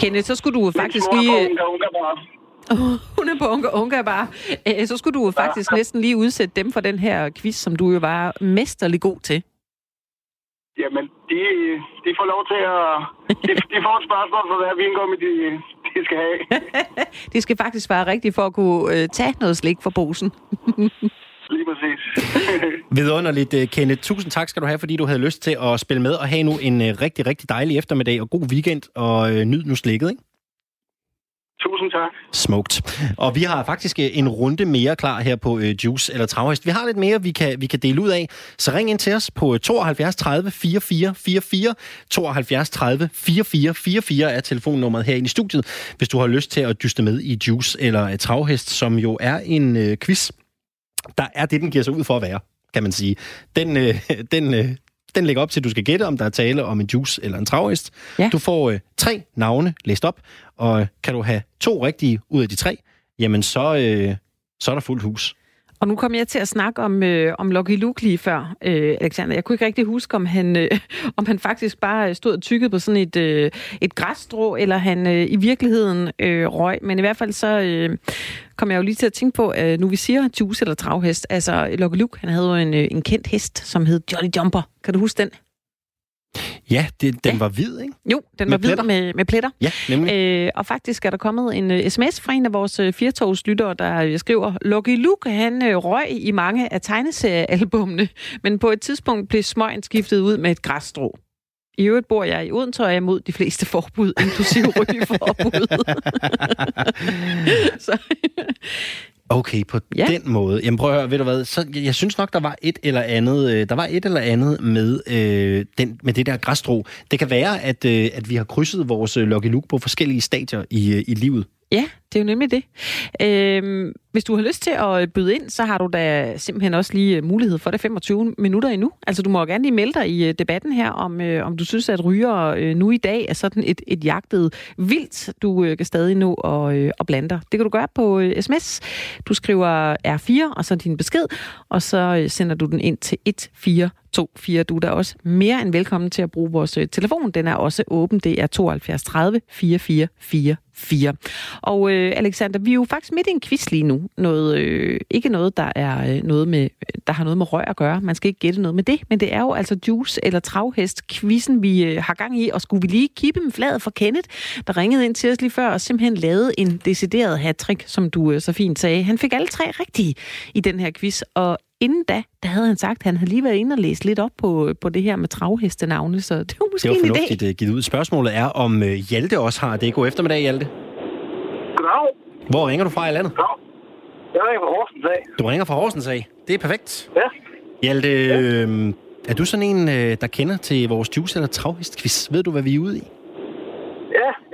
Kenneth, så skulle du faktisk lige... på unga-unga-bar. Hun er på unga, unga bare. Øh, Så skulle du faktisk næsten lige udsætte dem for den her quiz, som du jo var mesterlig god til. Jamen, de, de får lov til at... De, de får et spørgsmål for hver vingummi, de, de skal have. Det skal faktisk være rigtigt for at kunne øh, tage noget slik fra posen. Lige præcis. Vidunderligt, øh, Kenneth. Tusind tak skal du have, fordi du havde lyst til at spille med og have nu en øh, rigtig, rigtig dejlig eftermiddag og god weekend og øh, nyd nu slikket, ikke? Tusind tak. Smukt. Og vi har faktisk øh, en runde mere klar her på øh, Juice eller Travhest. Vi har lidt mere, vi kan, vi kan dele ud af. Så ring ind til os på øh, 72 30 44 44. 72 30 44 44 er telefonnummeret herinde i studiet, hvis du har lyst til at dyste med i Juice eller øh, Travhest, som jo er en øh, quiz, der er det, den giver sig ud for at være, kan man sige. Den, øh, den, øh, den lægger op til, at du skal gætte, om der er tale om en juice eller en travhest. Ja. Du får øh, tre navne læst op, og kan du have to rigtige ud af de tre, jamen så, øh, så er der fuldt hus. Og nu kom jeg til at snakke om, øh, om Lucky Luke lige før, øh, Alexander. Jeg kunne ikke rigtig huske, om han, øh, om han faktisk bare stod og tykkede på sådan et, øh, et græsstrå, eller han øh, i virkeligheden øh, røg. Men i hvert fald så øh, kom jeg jo lige til at tænke på, øh, nu vi siger juice eller travhest. Altså, Lucky Luke, han havde jo en, øh, en kendt hest, som hed Jolly Jumper. Kan du huske den? Ja, det, den Ja. var hvid, ikke? Jo, den Med var hvid pletter? med, med pletter. Ja, nemlig. Øh, og faktisk er der kommet en uh, sms fra en af vores uh, firetogslyttere, der uh, skriver, Lucky Luke, han uh, røg i mange af tegneseriealbumene, men på et tidspunkt blev smøgen skiftet ud med et græsstrå. I øvrigt bor jeg i Odense, og er imod de fleste forbud, inklusive rygeforbud. Så, Okay, på Ja. den måde. Jamen prøv at høre, ved du hvad, så, jeg, jeg synes nok, der var et eller andet, øh, der var et eller andet med, øh, den, med det der græsstrå. Det kan være, at, øh, at vi har krydset vores øh, Lucky Luke på forskellige stadier i, øh, i livet. ja, det er jo nemlig det. Øhm, hvis du har lyst til at byde ind, så har du da simpelthen også lige øh, mulighed for det 25 minutter endnu. Altså, du må gerne lige melde dig i øh, debatten her, om, øh, om du synes, at ryger øh, nu i dag er sådan et, et jagtet vildt, du øh, kan stadig nå at, øh, at blande dig. Det kan du gøre på øh, sms. Du skriver R4, og så din besked, og så øh, sender du den ind til 1424. Du er da også mere end velkommen til at bruge vores øh, telefon. Den er også åben. Det er 72 30 44 44. Og øh, Alexander, vi er jo faktisk midt i en quiz lige nu. Noget, øh, ikke noget, der er øh, noget med, der har noget med røg at gøre. Man skal ikke gætte noget med det, men det er jo altså juice eller travhest quizzen, vi øh, har gang i. Og skulle vi lige kippe med fladet for Kenneth, der ringede ind til os lige før og simpelthen lavede en decideret hat som du øh, så fint sagde. Han fik alle tre rigtige i den her quiz, og inden da, der havde han sagt, at han havde lige været inde og læst lidt op på, på det her med travhestenavne, så det var måske Det var en idé. øh, givet ud. Spørgsmålet er, om øh, Hjalte også har det. God eftermiddag, Hjalte. Goddag. Hvor ringer du fra i landet? Goddag. Jeg ringer fra Horsens af. Du ringer fra Horsens af. Det er perfekt. Ja. Hjalte, øh, er du sådan en, øh, der kender til vores juice eller travhest-quiz? Ved du, hvad vi er ude i?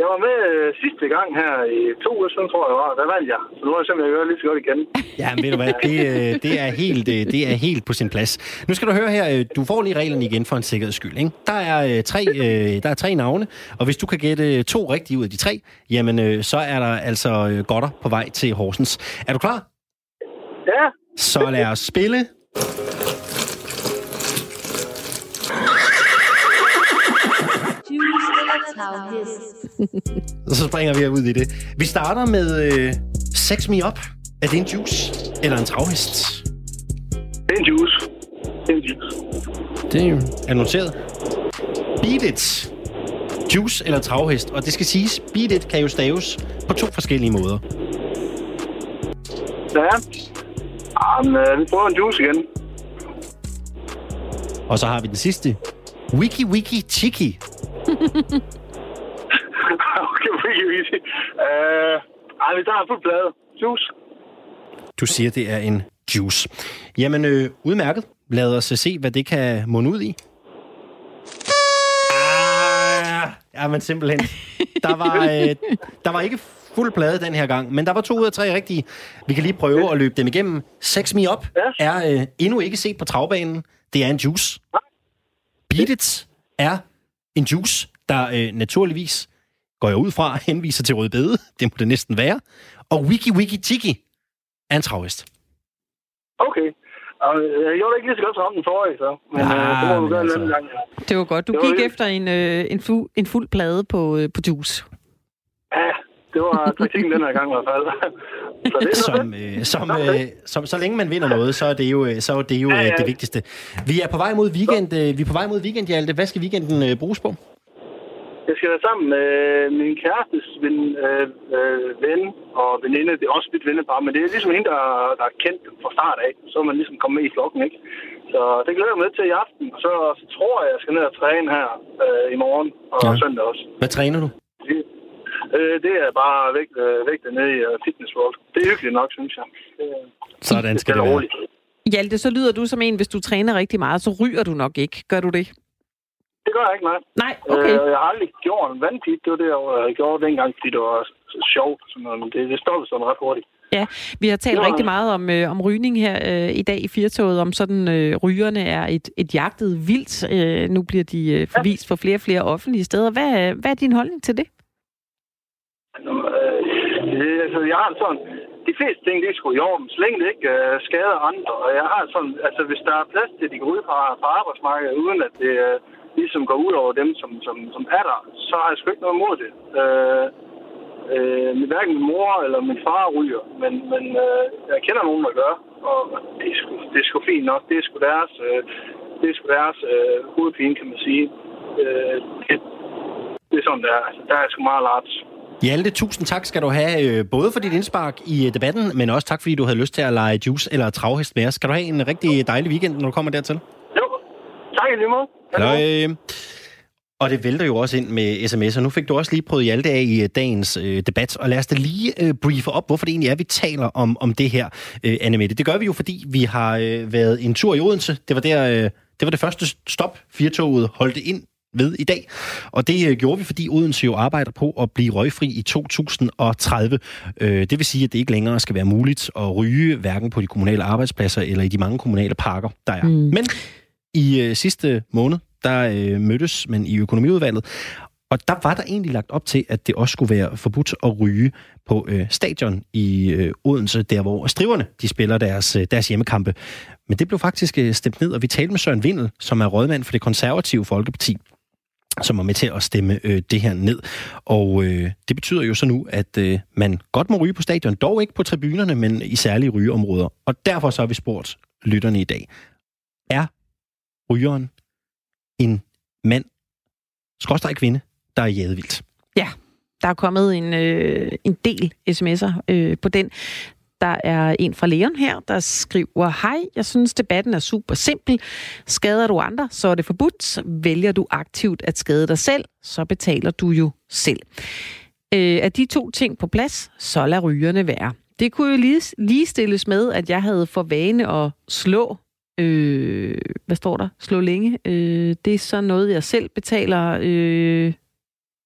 Jeg var med øh, sidste gang her i to uger siden, tror jeg det var. Der vandt jeg. Så nu er jeg simpelthen gøre lige så godt igen. Ja, men ved du hvad, det, øh, det, er helt, øh, det er helt på sin plads. Nu skal du høre her, øh, du får lige reglerne igen for en sikkerheds skyld. Ikke? Der, er, øh, tre, øh, der er tre navne, og hvis du kan gætte to rigtige ud af de tre, jamen øh, så er der altså øh, godter på vej til Horsens. Er du klar? Ja, Så lad os spille. Juice eller travhest. Og så springer vi ud i det. Vi starter med øh, Sex Me Up. Er det en juice eller en travhest? det er en juice. Det er en juice. Det er noteret. Beat It. Juice eller travhest. Og det skal siges, Beat It kan jo staves på to forskellige måder. Ja. Jamen, øh, vi prøver en juice igen. Og så har vi den sidste. Wiki Wiki Chiki. wiki. Øh, ej, vi tager en fuld plade. Juice. Du siger, det er en juice. Jamen, øh, udmærket. Lad os øh, se, hvad det kan munde ud i. Ah, ja, men simpelthen. Der var, øh, der var ikke fuld plade den her gang, men der var to ud af tre rigtige. Vi kan lige prøve at løbe dem igennem. Sex Me Up Ja. er øh, endnu ikke set på travbanen. Det er en juice. Beat It er en juice, der øh, naturligvis, går jeg ud fra, henviser til rødbede. Det må det næsten være. Og Wiki Wiki Tiki er en travhest. Okay. Og, øh, jeg gjorde det ikke lige så godt som den forrige, så. Men Ah, øh, det må du men gøre en altså. anden gang. Det var godt. Du Det var gik efter en, øh, en, fu, en fuld plade på, øh, på juice. Ja, det var taktikken den her gang i hvert fald. så det Som, øh, som, øh, som, så længe man vinder noget, så er det jo, øh, så er det, jo Ja, øh, ja. det vigtigste. Vi er på vej mod weekend, øh, vi er på vej mod weekend, Hjalte. Hvad skal weekenden øh, bruges på? Jeg skal være sammen med min kærestes ven, øh, øh, ven og veninde. Det er også mit vennepar, men det er ligesom hende, der, der er kendt fra start af. Så er man ligesom kommet med i flokken, ikke? Så det glæder jeg mig lidt til i aften. Og så, så tror jeg, jeg skal ned og træne her øh, i morgen og Ja. søndag også. Hvad træner du? Øh, det er bare væk, øh, dernede i uh, Fitness World. Det er hyggeligt nok, synes jeg. Det, Sådan skal det er være. roligt. Hjalte, så lyder du som en, hvis du træner rigtig meget, så ryger du nok ikke. Gør du det? Det gør jeg ikke, nej. Nej, okay. Øh, jeg har aldrig gjort en vandpip. Det var det, jeg gjorde dengang, fordi det var sjovt. Sådan noget. Men det, det stoppede sådan ret hurtigt. Ja, vi har talt var- rigtig meget om, øh, om rygning her øh, i dag i Firtoget, om sådan øh, rygerne er et, et jagtet vildt. Øh, nu bliver de øh, forvist for flere og flere offentlige steder. Hvad, hvad er din holdning til det? Øh, det, altså, jeg har sådan... De fleste ting, det er sgu i orden, så længe det ikke øh, skader andre. Og jeg har sådan... Altså, hvis der er plads til, at de går ud fra, fra arbejdsmarkedet, uden at det øh, ligesom går ud over dem, som, som, som er der, så har jeg sgu ikke noget imod det. Øh, øh, hverken min mor eller min far ryger, men, men øh, jeg kender nogen, der gør, og det er sgu, det er sgu fint nok. Det er sgu deres, øh, det er sgu deres øh, hovedpine, kan man sige. Øh, det, det er sådan, der, altså, der er sgu meget lart. Hjalte, tusind tak skal du have, øh, både for dit indspark i øh, debatten, men også tak, fordi du havde lyst til at lege juice eller travhest med os. Skal du have en rigtig dejlig weekend, når du kommer dertil? Tak i lige måde. Halløj. Og det vælter jo også ind med sms'er. Nu fik du også lige prøvet Hjalte af i øh, dagens øh, debat, og lad os da lige øh, briefe op, hvorfor det egentlig er, vi taler om, om det her, øh, Annemette. Det gør vi jo, fordi vi har øh, været en tur i Odense. Det var, der, øh, det var det første stop, Firtoget holdte ind ved i dag. Og det øh, gjorde vi, fordi Odense jo arbejder på at blive røgfri i 2030. Øh, det vil sige, at det ikke længere skal være muligt at ryge, hverken på de kommunale arbejdspladser eller i de mange kommunale parker, der er. Mm. Men i øh, sidste måned, der øh, mødtes man i økonomiudvalget, og der var der egentlig lagt op til, at det også skulle være forbudt at ryge på øh, stadion i øh, Odense, der hvor striverne de spiller deres, øh, deres hjemmekampe. Men det blev faktisk øh, stemt ned, og vi talte med Søren Vindel, som er rådmand for det konservative Folkeparti, som var med til at stemme øh, det her ned. Og øh, det betyder jo så nu, at øh, man godt må ryge på stadion, dog ikke på tribunerne, men i særlige rygeområder. Og derfor så har vi spurgt lytterne i dag. Er rygeren en mand, skråstrej kvinde, der er vildt. Ja, der er kommet en, øh, en del sms'er øh, på den. Der er en fra Leon her, der skriver, Hej, jeg synes debatten er super simpel. Skader du andre, så er det forbudt. Vælger du aktivt at skade dig selv, så betaler du jo selv. Øh, er de to ting på plads, så lad rygerne være. Det kunne jo lige, lige stilles med, at jeg havde for vane at slå Øh, hvad står der? Slå længe. Øh, det er så noget, jeg selv betaler. Øh,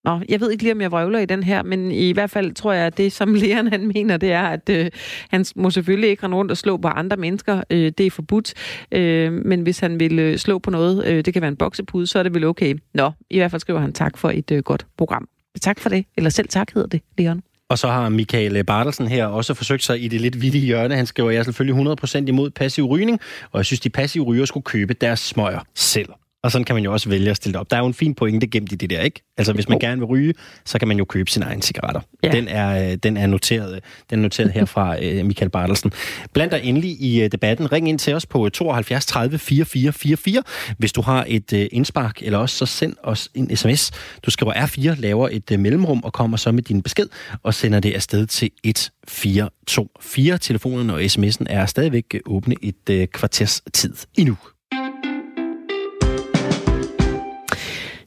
Nå, jeg ved ikke lige, om jeg vrøvler i den her, men i hvert fald tror jeg, at det, som lægeren han mener, det er, at øh, han må selvfølgelig ikke rende rundt og slå på andre mennesker. Øh, det er forbudt. Øh, men hvis han vil øh, slå på noget, øh, det kan være en boksepude, så er det vel okay. Nå, i hvert fald skriver han tak for et øh, godt program. Tak for det. Eller selv tak hedder det, Leon. Og så har Michael Bartelsen her også forsøgt sig i det lidt vilde hjørne. Han skriver, at jeg er selvfølgelig 100% imod passiv rygning, og jeg synes, de passive ryger skulle købe deres smøger selv. Og sådan kan man jo også vælge at stille det op. Der er jo en fin pointe gemt i det der, ikke? Altså, hvis man gerne vil ryge, så kan man jo købe sine egne cigaretter. Ja. Den, er, øh, den er noteret, den er noteret her fra øh, Michael Bartelsen. Bland dig endelig i øh, debatten. Ring ind til os på 72 30 44 44, hvis du har et indspark, eller også så send os en sms. Du skriver R4, laver et mellemrum og kommer så med din besked og sender det afsted til 1424. Telefonen og sms'en er stadigvæk åbne et kvarters tid endnu.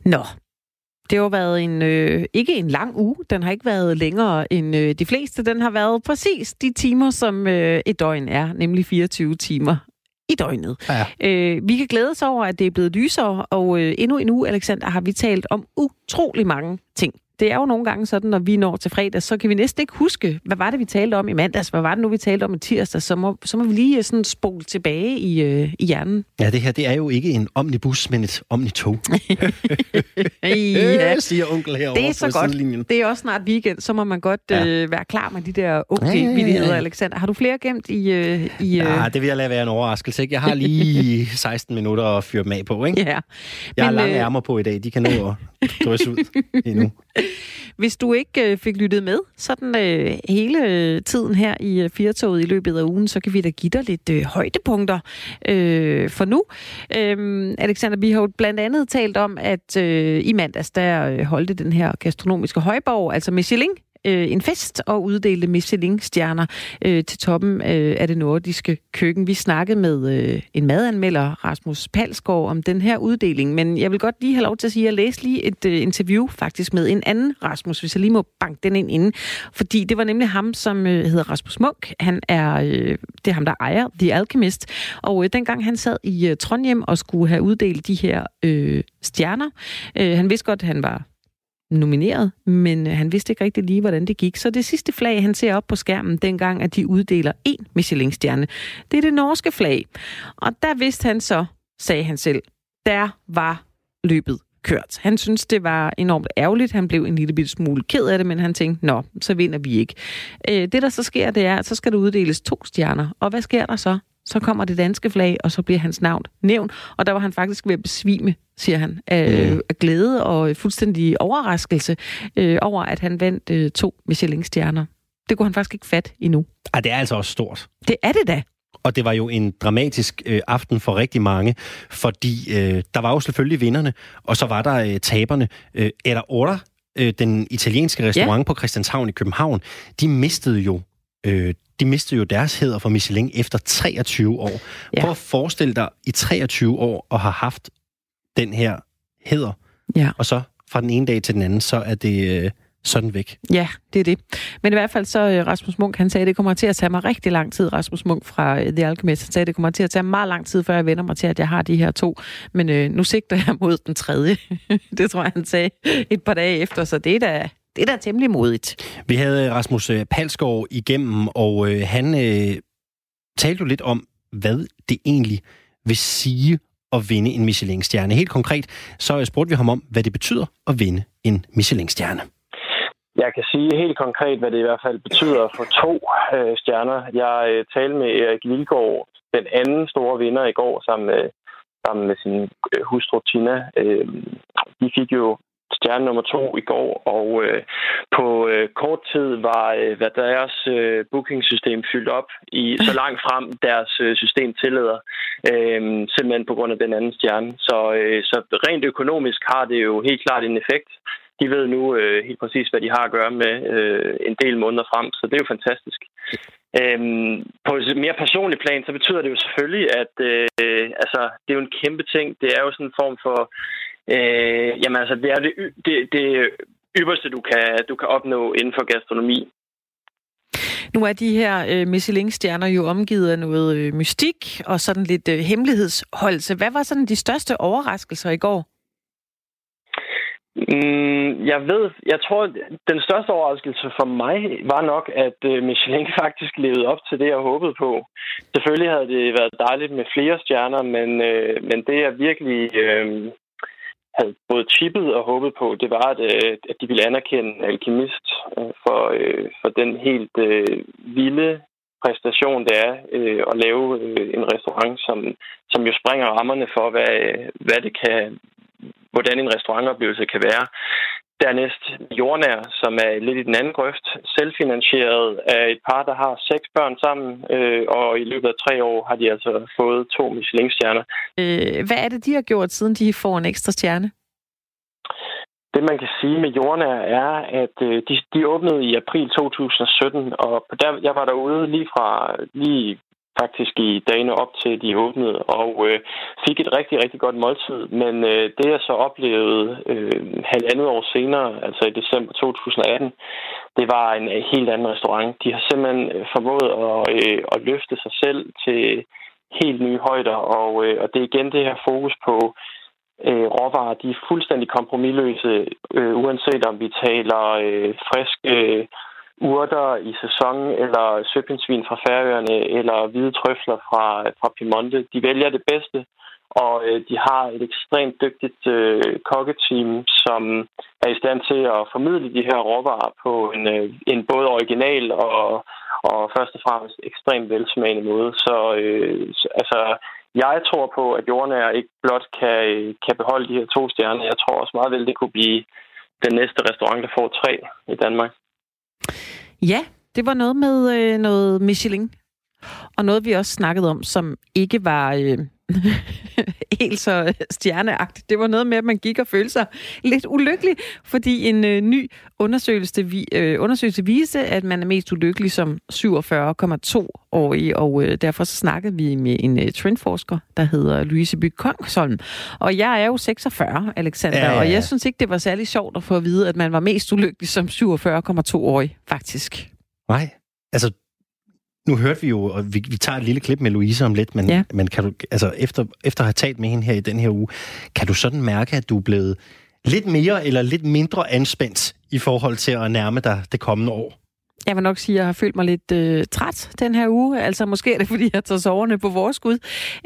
Nå, det har været en, øh, ikke en lang uge. Den har ikke været længere end øh, de fleste. Den har været præcis de timer, som øh, et døgn er, nemlig 24 timer i døgnet. Ja. Øh, vi kan glæde os over, at det er blevet lysere, og øh, endnu en uge, Alexander, har vi talt om utrolig mange ting. Det er jo nogle gange sådan, når vi når til fredag, så kan vi næsten ikke huske, hvad var det, vi talte om i mandags, hvad var det nu, vi talte om i tirsdag, så må, så må vi lige øh, sådan spole tilbage i, øh, i hjernen. Ja, det her det er jo ikke en omnibus, men et omnitog. ja, siger onkel herovre det er så på godt. sidelinjen. Det er også snart weekend, så må man godt Ja. øh, være klar med de der unge Ja, ja, ja, ja. Alexander. Har du flere gemt i... Øh, i øh, Ja, det vil jeg lade være en overraskelse. Ikke? Jeg har lige 16 minutter at fyre dem af på. Ikke? ja. Jeg har Men, lange øh, ærmer på i dag. De kan nå at drysse ud endnu. Hvis du ikke øh, fik lyttet med sådan øh, hele tiden her i øh, Firtoget i løbet af ugen, så kan vi da give dig lidt øh, højdepunkter øh, for nu. Øh, Alexander, vi har jo blandt andet talt om, at øh, i mandags, der øh, holdte den her gastronomiske højborg, altså Michelin, øh, en fest og uddelte Michelin-stjerner øh, til toppen øh, af det nordiske køkken. Vi snakkede med øh, en madanmelder, Rasmus Palsgaard, om den her uddeling, men jeg vil godt lige have lov til at sige, at jeg læste lige et øh, interview faktisk med en anden Rasmus, hvis jeg lige må banke den ind inden, fordi det var nemlig ham, som øh, hedder Rasmus Munk. Han er, øh, det er ham, der ejer The Alchemist, og øh, dengang han sad i øh, Trondheim og skulle have uddelt de her øh, stjerner, øh, han vidste godt, at han var nomineret, men øh, han vidste ikke rigtig lige, hvordan det gik. Så det sidste flag, han ser op på skærmen dengang, at de uddeler en Michelin-stjerne, det er det norske flag. Og der vidste han så, sagde han selv, der var løbet kørt. Han synes, det var enormt ærgerligt. Han blev en lille bitte smule ked af det, men han tænkte, nå, så vinder vi ikke. Øh, det, der så sker, det er, at så skal der uddeles to stjerner. Og hvad sker der så? Så kommer det danske flag, og så bliver hans navn nævnt. Og der var han faktisk ved at besvime, siger han, af, mm. af glæde og fuldstændig overraskelse øh, over, at han vandt øh, to Michelin-stjerner. Det kunne han faktisk ikke fat endnu. Ej, det er altså også stort. Det er det da. Og det var jo en dramatisk øh, aften for rigtig mange, fordi øh, der var jo selvfølgelig vinderne, og så var der øh, taberne. Øh, Eller Order, øh, den italienske restaurant ja. på Christianshavn i København, de mistede jo øh, de mistede jo deres heder for Michelin efter 23 år. Ja. Prøv at forestille dig i 23 år at have haft den her heder, Ja. og så fra den ene dag til den anden, så er det øh, sådan væk. Ja, det er det. Men i hvert fald så øh, Rasmus Munk, han sagde, at det kommer til at tage mig rigtig lang tid, Rasmus Munk fra øh, The Alchemist. Han sagde, at det kommer til at tage meget lang tid, før jeg vender mig til, at jeg har de her to. Men øh, nu sigter jeg mod den tredje. det tror jeg, han sagde et par dage efter, så det er da, det er da temmelig modigt. Vi havde Rasmus øh, Palsgaard igennem, og øh, han øh, talte jo lidt om, hvad det egentlig vil sige at vinde en Michelin-stjerne. Helt konkret, så øh, spurgte vi ham om, hvad det betyder at vinde en Michelin-stjerne. Jeg kan sige helt konkret, hvad det i hvert fald betyder for to øh, stjerner. Jeg øh, talte med Erik Vilgaard, den anden store vinder i går, sammen med, sammen med sin øh, hustru Tina. Øh, de fik jo stjerne nummer to i går, og øh, på øh, kort tid var øh, hvad deres øh, bookingsystem fyldt op i så langt frem deres øh, system tillader, øh, simpelthen på grund af den anden stjerne. Så, øh, så rent økonomisk har det jo helt klart en effekt. De ved nu øh, helt præcis, hvad de har at gøre med øh, en del måneder frem, så det er jo fantastisk. Øhm, på et mere personlig plan, så betyder det jo selvfølgelig, at øh, altså, det er jo en kæmpe ting. Det er jo sådan en form for Øh, jamen altså, det er det, det, det ypperste, du kan, du kan opnå inden for gastronomi. Nu er de her øh, Michelin-stjerner jo omgivet af noget øh, mystik og sådan lidt øh, hemmelighedsholdelse. Hvad var sådan de største overraskelser i går? Mm, jeg ved, jeg tror, den største overraskelse for mig var nok, at øh, Michelin faktisk levede op til det, jeg håbede på. Selvfølgelig havde det været dejligt med flere stjerner, men, øh, men det er virkelig øh, havde både chippet og håbet på, det var, at, øh, at de ville anerkende Alkemist øh, for, øh, for den helt øh, vilde præstation, det er øh, at lave øh, en restaurant, som, som jo springer rammerne for, hvad, hvad det kan, hvordan en restaurantoplevelse kan være. Dernæst jordnær, som er lidt i den anden grøft, selvfinansieret af et par, der har seks børn sammen, øh, og i løbet af tre år har de altså fået to Michelin-stjerner. Øh, hvad er det, de har gjort, siden de får en ekstra stjerne? Det, man kan sige med jordnær, er, at øh, de, de åbnede i april 2017, og der, jeg var derude lige fra lige faktisk i dagene op til, de åbnede, og øh, fik et rigtig, rigtig godt måltid. Men øh, det, jeg så oplevede øh, halvandet år senere, altså i december 2018, det var en øh, helt anden restaurant. De har simpelthen øh, formået at, øh, at løfte sig selv til helt nye højder, og, øh, og det er igen det her fokus på øh, råvarer. De er fuldstændig kompromilløse, øh, uanset om vi taler øh, friske øh, urter i sæson, eller søpindsvin fra Færøerne, eller hvide trøfler fra, fra Piemonte. De vælger det bedste, og øh, de har et ekstremt dygtigt øh, kokketeam, som er i stand til at formidle de her råvarer på en, øh, en både original og, og først og fremmest ekstremt velsmagende måde. Så øh, altså, jeg tror på, at jordnær ikke blot kan, kan beholde de her to stjerner. Jeg tror også meget vel, det kunne blive den næste restaurant, der får tre i Danmark. Ja, det var noget med øh, noget Michelin. Og noget, vi også snakkede om, som ikke var... Øh, helt så stjerneagtigt. Det var noget med, at man gik og følte sig lidt ulykkelig, fordi en øh, ny undersøgelse, vi, øh, undersøgelse viste, at man er mest ulykkelig som 47,2-årig, og øh, derfor så snakkede vi med en øh, trendforsker, der hedder Louise By Kongsholm. Og jeg er jo 46, Alexander, ja, ja, ja. og jeg synes ikke, det var særlig sjovt at få at vide, at man var mest ulykkelig som 47,2-årig, faktisk. Nej, altså nu hørte vi jo, og vi, vi tager et lille klip med Louise om lidt, men, ja. men kan du, altså efter, efter at have talt med hende her i den her uge, kan du sådan mærke, at du er blevet lidt mere eller lidt mindre anspændt i forhold til at nærme dig det kommende år? Jeg vil nok sige, at jeg har følt mig lidt øh, træt den her uge. Altså, måske er det, fordi jeg tager soverne på vores skud.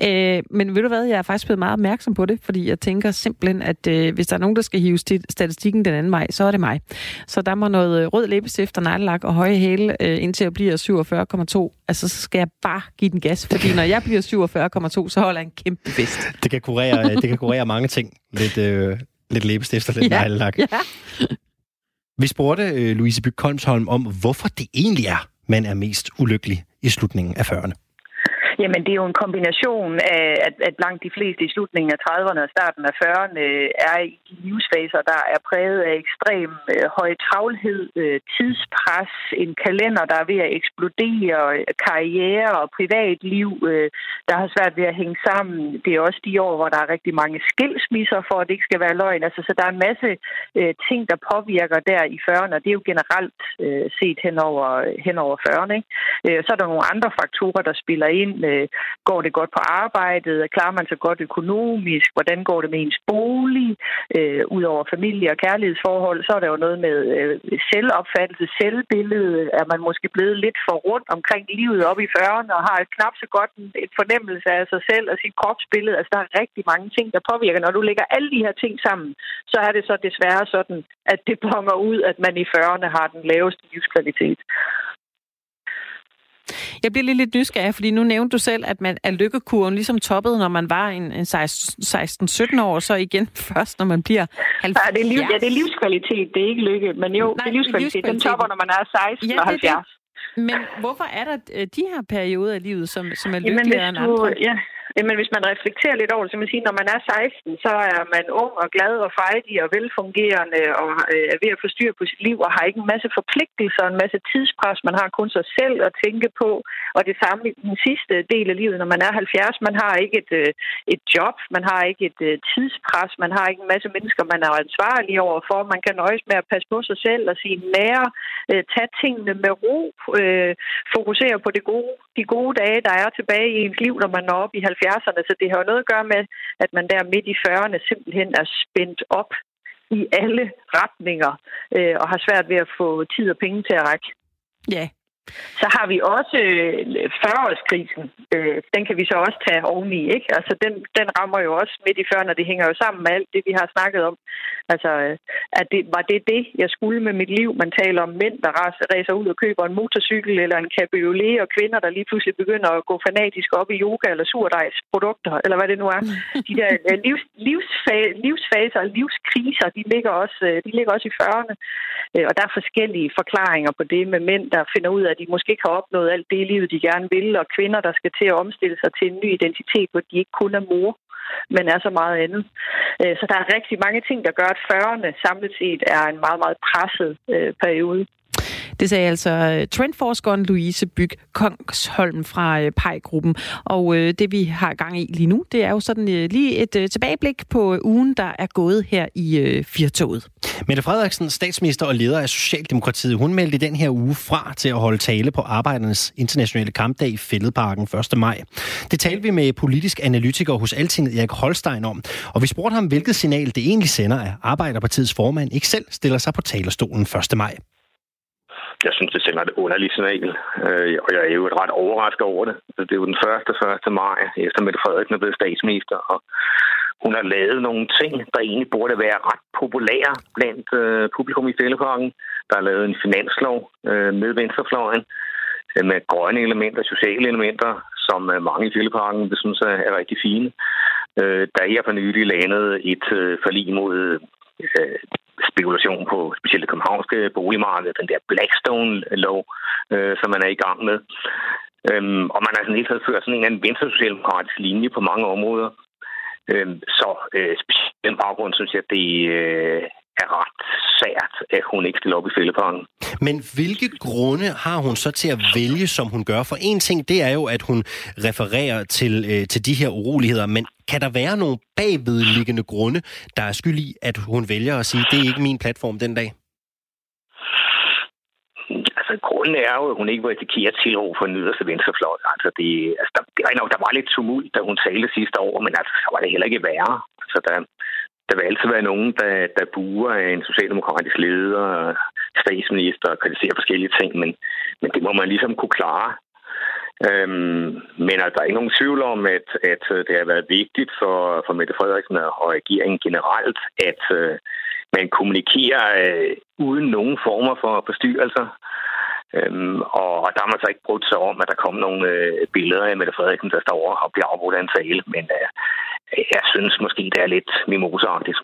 Øh, men ved du hvad, jeg er faktisk blevet meget opmærksom på det, fordi jeg tænker simpelthen, at øh, hvis der er nogen, der skal hive statistikken den anden vej, så er det mig. Så der må noget øh, rød læbestift og neglelak og høje hæle, øh, indtil jeg bliver 47,2. Altså, så skal jeg bare give den gas, fordi når jeg bliver 47,2, så holder jeg en kæmpe fest. Det kan kurere, det kan kurere mange ting. Lidt, øh, lidt læbestift og lidt ja, neglelak. Ja. Vi spurgte øh, Louise Bygholmsholm om, hvorfor det egentlig er, man er mest ulykkelig i slutningen af 40'erne. Jamen, det er jo en kombination af, at, at langt de fleste i slutningen af 30'erne og starten af 40'erne er i de livsfaser, der er præget af ekstrem øh, høj travlhed, øh, tidspres, en kalender, der er ved at eksplodere, øh, karriere og privatliv, øh, der har svært ved at hænge sammen. Det er også de år, hvor der er rigtig mange skilsmisser, for at det ikke skal være løgn. Altså, så der er en masse øh, ting, der påvirker der i 40'erne, og det er jo generelt øh, set hen over, hen over 40'erne. Ikke? Øh, så er der nogle andre faktorer, der spiller ind Øh, går det godt på arbejdet? Klarer man sig godt økonomisk? Hvordan går det med ens bolig? Øh, Udover familie- og kærlighedsforhold, så er der jo noget med øh, selvopfattelse, selvbillede. Er man måske blevet lidt for rundt omkring livet op i 40'erne og har et knap så godt en, en fornemmelse af sig selv og sit kropsbillede? Altså, der er rigtig mange ting, der påvirker. Når du lægger alle de her ting sammen, så er det så desværre sådan, at det bonger ud, at man i 40'erne har den laveste livskvalitet. Jeg bliver lidt, lidt nysgerrig, fordi nu nævnte du selv, at, man, er lykkekurven ligesom toppet, når man var en, en 16-17 år, så igen først, når man bliver 70. Ja, det er, liv, ja, det er livskvalitet, det er ikke lykke, men jo, Nej, det er livskvalitet. Den topper, når man er 16 ja, og 70. Men hvorfor er der øh, de her perioder af livet, som, som er lykkeligere end andre? Ja, Jamen, hvis man reflekterer lidt over det, så man sige, når man er 16, så er man ung og glad og fejlig og velfungerende og øh, er ved at få styr på sit liv og har ikke en masse forpligtelser, en masse tidspres. Man har kun sig selv at tænke på. Og det samme i den sidste del af livet, når man er 70. Man har ikke et, øh, et job, man har ikke et øh, tidspres, man har ikke en masse mennesker, man er ansvarlig overfor. Man kan nøjes med at passe på sig selv og sige nære, tage tingene med ro, fokusere på det gode, de gode dage, der er tilbage i ens liv, når man når op i 70 70'erne, så det har jo noget at gøre med, at man der midt i 40'erne simpelthen er spændt op i alle retninger øh, og har svært ved at få tid og penge til at række. Ja, så har vi også øh, 40-årskrisen. Øh, den kan vi så også tage oveni. Ikke? Altså, den, den rammer jo også midt i 40'erne. Det hænger jo sammen med alt det, vi har snakket om. Altså, øh, at det, var det det, jeg skulle med mit liv? Man taler om mænd, der racer ud og køber en motorcykel eller en cabriolet, og kvinder, der lige pludselig begynder at gå fanatisk op i yoga eller surdejsprodukter, eller hvad det nu er. De der øh, livs, livsfa- livsfaser og livskriser, de ligger, også, de ligger også i 40'erne. Og der er forskellige forklaringer på det med mænd, der finder ud af, at de måske ikke har opnået alt det i livet, de gerne vil, og kvinder, der skal til at omstille sig til en ny identitet, hvor de ikke kun er mor, men er så meget andet. Øh, så der er rigtig mange ting, der gør, at 40'erne samlet set er en meget, meget presset øh, periode. Det sagde altså øh, trendforskeren Louise Byg Kongsholm fra øh, PEI-gruppen. Og øh, det vi har gang i lige nu, det er jo sådan øh, lige et tilbageblik på ugen, der er gået her i Firtoget. Mette Frederiksen, statsminister og leder af Socialdemokratiet, hun meldte den her uge fra til at holde tale på Arbejdernes Internationale Kampdag i Fælledparken 1. maj. Det talte vi med politisk analytiker hos Altinget Erik Holstein om, og vi spurgte ham, hvilket signal det egentlig sender, at Arbejderpartiets formand ikke selv stiller sig på talerstolen 1. maj jeg synes, det sender et underligt signal, øh, og jeg er jo ret overrasket over det. Altså, det er jo den første 1. maj, efter Mette Frederiksen er blevet statsminister, og hun har lavet nogle ting, der egentlig burde være ret populære blandt øh, publikum i Fællekongen. Der er lavet en finanslov øh, med venstrefløjen, øh, med grønne elementer, sociale elementer, som øh, mange i Fællekongen vil synes er, er rigtig fine. Øh, der er her for nylig landet et øh, forlig mod øh, spekulation på specielt det københavnske boligmarked, den der Blackstone-lov, øh, som man er i gang med. Øhm, og man har sådan helt ført sådan en eller anden venstresocialdemokratisk linje på mange områder. Øhm, så øh, specielt den baggrund synes jeg, det øh, er ret sært, at hun ikke stiller op i fældeparken. Men hvilke grunde har hun så til at vælge, som hun gør? For en ting, det er jo, at hun refererer til, øh, til de her uroligheder, men kan der være nogle bagvedliggende grunde, der er skyld i, at hun vælger at sige, det er ikke min platform den dag? Altså, grunden er jo, at hun ikke var risikere tilråb for den yderste venstrefløj. Altså, det, altså, der, det er nok, der var lidt tumult, da hun talte sidste år, men altså, så var det heller ikke værre. Altså, der, der vil altid være nogen, der, der buer af en socialdemokratisk leder, statsminister og kritiserer forskellige ting, men, men det må man ligesom kunne klare. Øhm, men altså, der er ikke nogen tvivl om, at, at øh, det har været vigtigt for, for Mette Frederiksen og regeringen generelt, at uh, man kommunikerer uh, uden nogen former for forstyrrelser. Øhm, og, og der har man så ikke brugt sig om, at der kom nogle øh, billeder af Mette Frederiksen, der står over og bliver afbrudt af en tale. Men øh, jeg synes måske, det er lidt mimoseagtigt.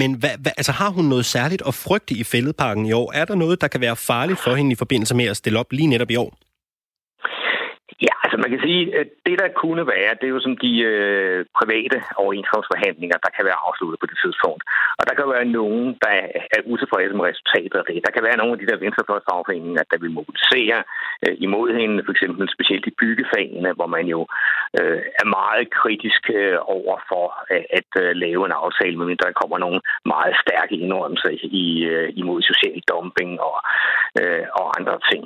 Men hvad, hvad, altså, har hun noget særligt at frygte i fældeparken i år? Er der noget, der kan være farligt for hende i forbindelse med at stille op lige netop i år? Ja, altså man kan sige, at det der kunne være, det er jo som de øh, private overenskomstforhandlinger, der kan være afsluttet på det tidspunkt. Og der kan være nogen, der er utilfredse med resultatet af det. Der kan være nogle af de der venstrefløjsfagforeninger, der vil mobilisere øh, imod hende, for eksempel specielt i byggefagene, hvor man jo øh, er meget kritisk øh, over for at, at øh, lave en aftale, men der kommer nogle meget stærke indrømmelser i, øh, imod social dumping og, øh, og andre ting.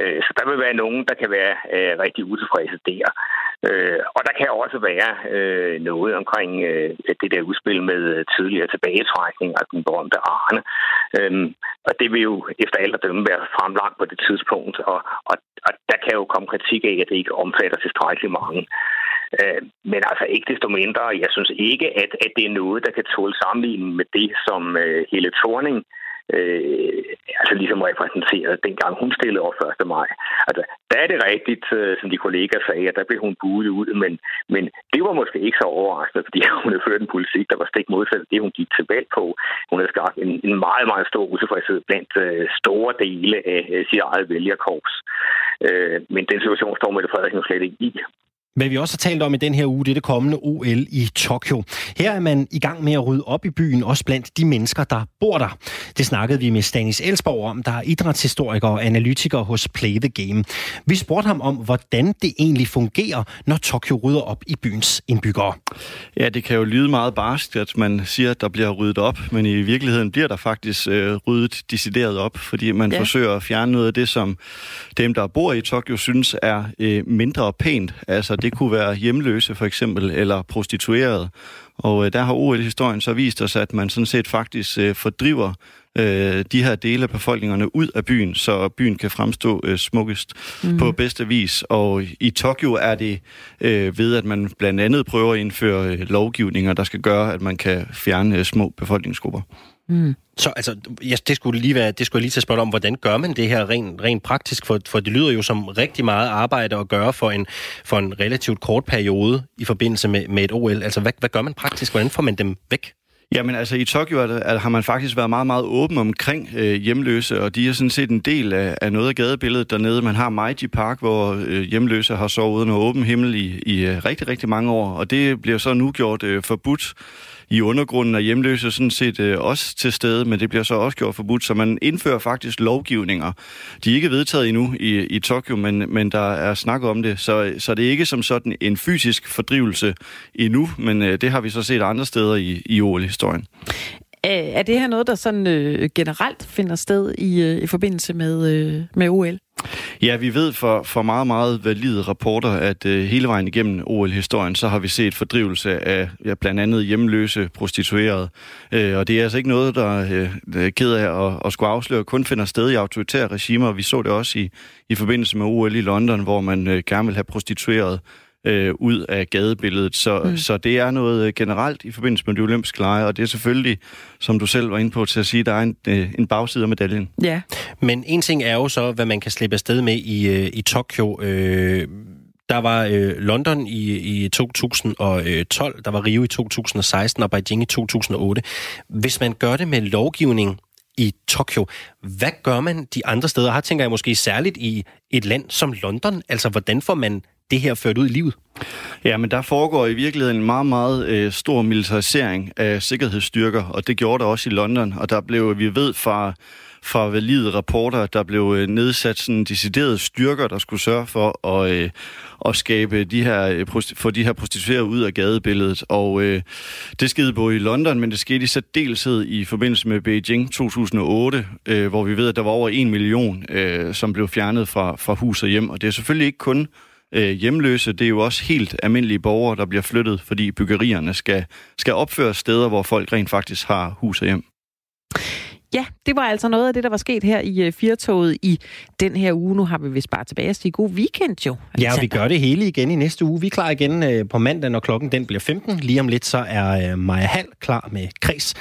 Øh, så der vil være nogen, der kan være øh, rigtig utilfredse der. Øh, og der kan også være øh, noget omkring øh, det der udspil med øh, tidligere tilbagetrækning af den berømte Arne. Øh, og det vil jo efter alt at dømme være fremlagt på det tidspunkt, og, og, og der kan jo komme kritik af, at det ikke omfatter tilstrækkeligt mange. Øh, men altså ikke desto mindre, jeg synes ikke, at, at det er noget, der kan tåle sammenligning med det, som øh, hele Thorning øh, Øh, altså ligesom repræsenteret, dengang hun stillede op 1. maj. Altså, der er det rigtigt, øh, som de kollegaer sagde, at der blev hun buet ud, men, men det var måske ikke så overraskende, fordi hun havde ført en politik, der var stik modsat det, hun gik til valg på. Hun havde skabt en, en meget, meget stor utilfredshed blandt øh, store dele af øh, sit eget vælgerkorps. Øh, men den situation står Mette Frederiksen slet ikke i. Hvad vi også har talt om i den her uge, det er det kommende OL i Tokyo. Her er man i gang med at rydde op i byen, også blandt de mennesker, der bor der. Det snakkede vi med Stanis Elsborg om, der er idrætshistoriker og analytiker hos Play the Game. Vi spurgte ham om, hvordan det egentlig fungerer, når Tokyo rydder op i byens indbyggere. Ja, det kan jo lyde meget barskt, at man siger, at der bliver ryddet op, men i virkeligheden bliver der faktisk øh, ryddet decideret op, fordi man ja. forsøger at fjerne noget af det, som dem, der bor i Tokyo, synes er øh, mindre pænt. Altså det kunne være hjemløse for eksempel, eller prostituerede. Og øh, der har OL-historien så vist os, at man sådan set faktisk øh, fordriver øh, de her dele af befolkningerne ud af byen, så byen kan fremstå øh, smukkest mm. på bedste vis. Og i Tokyo er det øh, ved, at man blandt andet prøver at indføre øh, lovgivninger, der skal gøre, at man kan fjerne øh, små befolkningsgrupper. Mm. Så altså, ja, det skulle lige være, det skulle jeg lige at spørge om, hvordan gør man det her rent, rent praktisk? For, for det lyder jo som rigtig meget arbejde at gøre for en, for en relativt kort periode i forbindelse med, med et OL. Altså, hvad, hvad gør man praktisk? Hvordan får man dem væk? Jamen altså i Tokyo er det, har man faktisk været meget, meget åben omkring øh, hjemløse, og de er sådan set en del af, af noget af gadebilledet dernede. Man har Meiji Park, hvor øh, hjemløse har sovet under åben himmel i, i øh, rigtig, rigtig mange år, og det bliver så nu gjort øh, forbudt i undergrunden af hjemløse sådan set øh, også til stede, men det bliver så også gjort forbudt, så man indfører faktisk lovgivninger. De er ikke vedtaget endnu i, i Tokyo, men, men der er snak om det, så, så det er ikke som sådan en fysisk fordrivelse endnu, men øh, det har vi så set andre steder i, i OL-historien. Er det her noget, der sådan øh, generelt finder sted i, øh, i forbindelse med, øh, med OL? Ja, vi ved for, for meget, meget valide rapporter, at øh, hele vejen igennem OL-historien, så har vi set fordrivelse af ja, blandt andet hjemløse prostituerede. Øh, og det er altså ikke noget, der øh, er ked af at, at skulle afsløre, kun finder sted i autoritære regimer. Vi så det også i, i forbindelse med OL i London, hvor man øh, gerne vil have prostitueret øh, ud af gadebilledet. Så, mm. så det er noget generelt i forbindelse med de olympiske lege, og det er selvfølgelig, som du selv var inde på til at sige, der er en, øh, en bagside af medaljen. Ja. Men en ting er jo så, hvad man kan slippe afsted med i, øh, i Tokyo. Øh, der var øh, London i, i 2012, der var Rio i 2016 og Beijing i 2008. Hvis man gør det med lovgivning i Tokyo, hvad gør man de andre steder? Her tænker jeg måske særligt i et land som London. Altså, hvordan får man det her ført ud i livet? Ja, men der foregår i virkeligheden en meget, meget øh, stor militarisering af sikkerhedsstyrker, og det gjorde der også i London, og der blev, vi ved fra fra valide rapporter, der blev øh, nedsat sådan deciderede styrker, der skulle sørge for at, øh, at skabe de her, øh, få de her prostituerede ud af gadebilledet. Og øh, det skete både i London, men det skete i særdeleshed i forbindelse med Beijing 2008, øh, hvor vi ved, at der var over en million, øh, som blev fjernet fra, fra hus og hjem. Og det er selvfølgelig ikke kun øh, hjemløse, det er jo også helt almindelige borgere, der bliver flyttet, fordi byggerierne skal, skal opføre steder, hvor folk rent faktisk har hus og hjem. Ja, det var altså noget af det, der var sket her i uh, Firtoget i den her uge. Nu har vi vist bare tilbage at sige god weekend jo. Ja, og vi gør det hele igen i næste uge. Vi er klar igen uh, på mandag, når klokken den bliver 15. Lige om lidt, så er uh, Maja Hall klar med Kreds.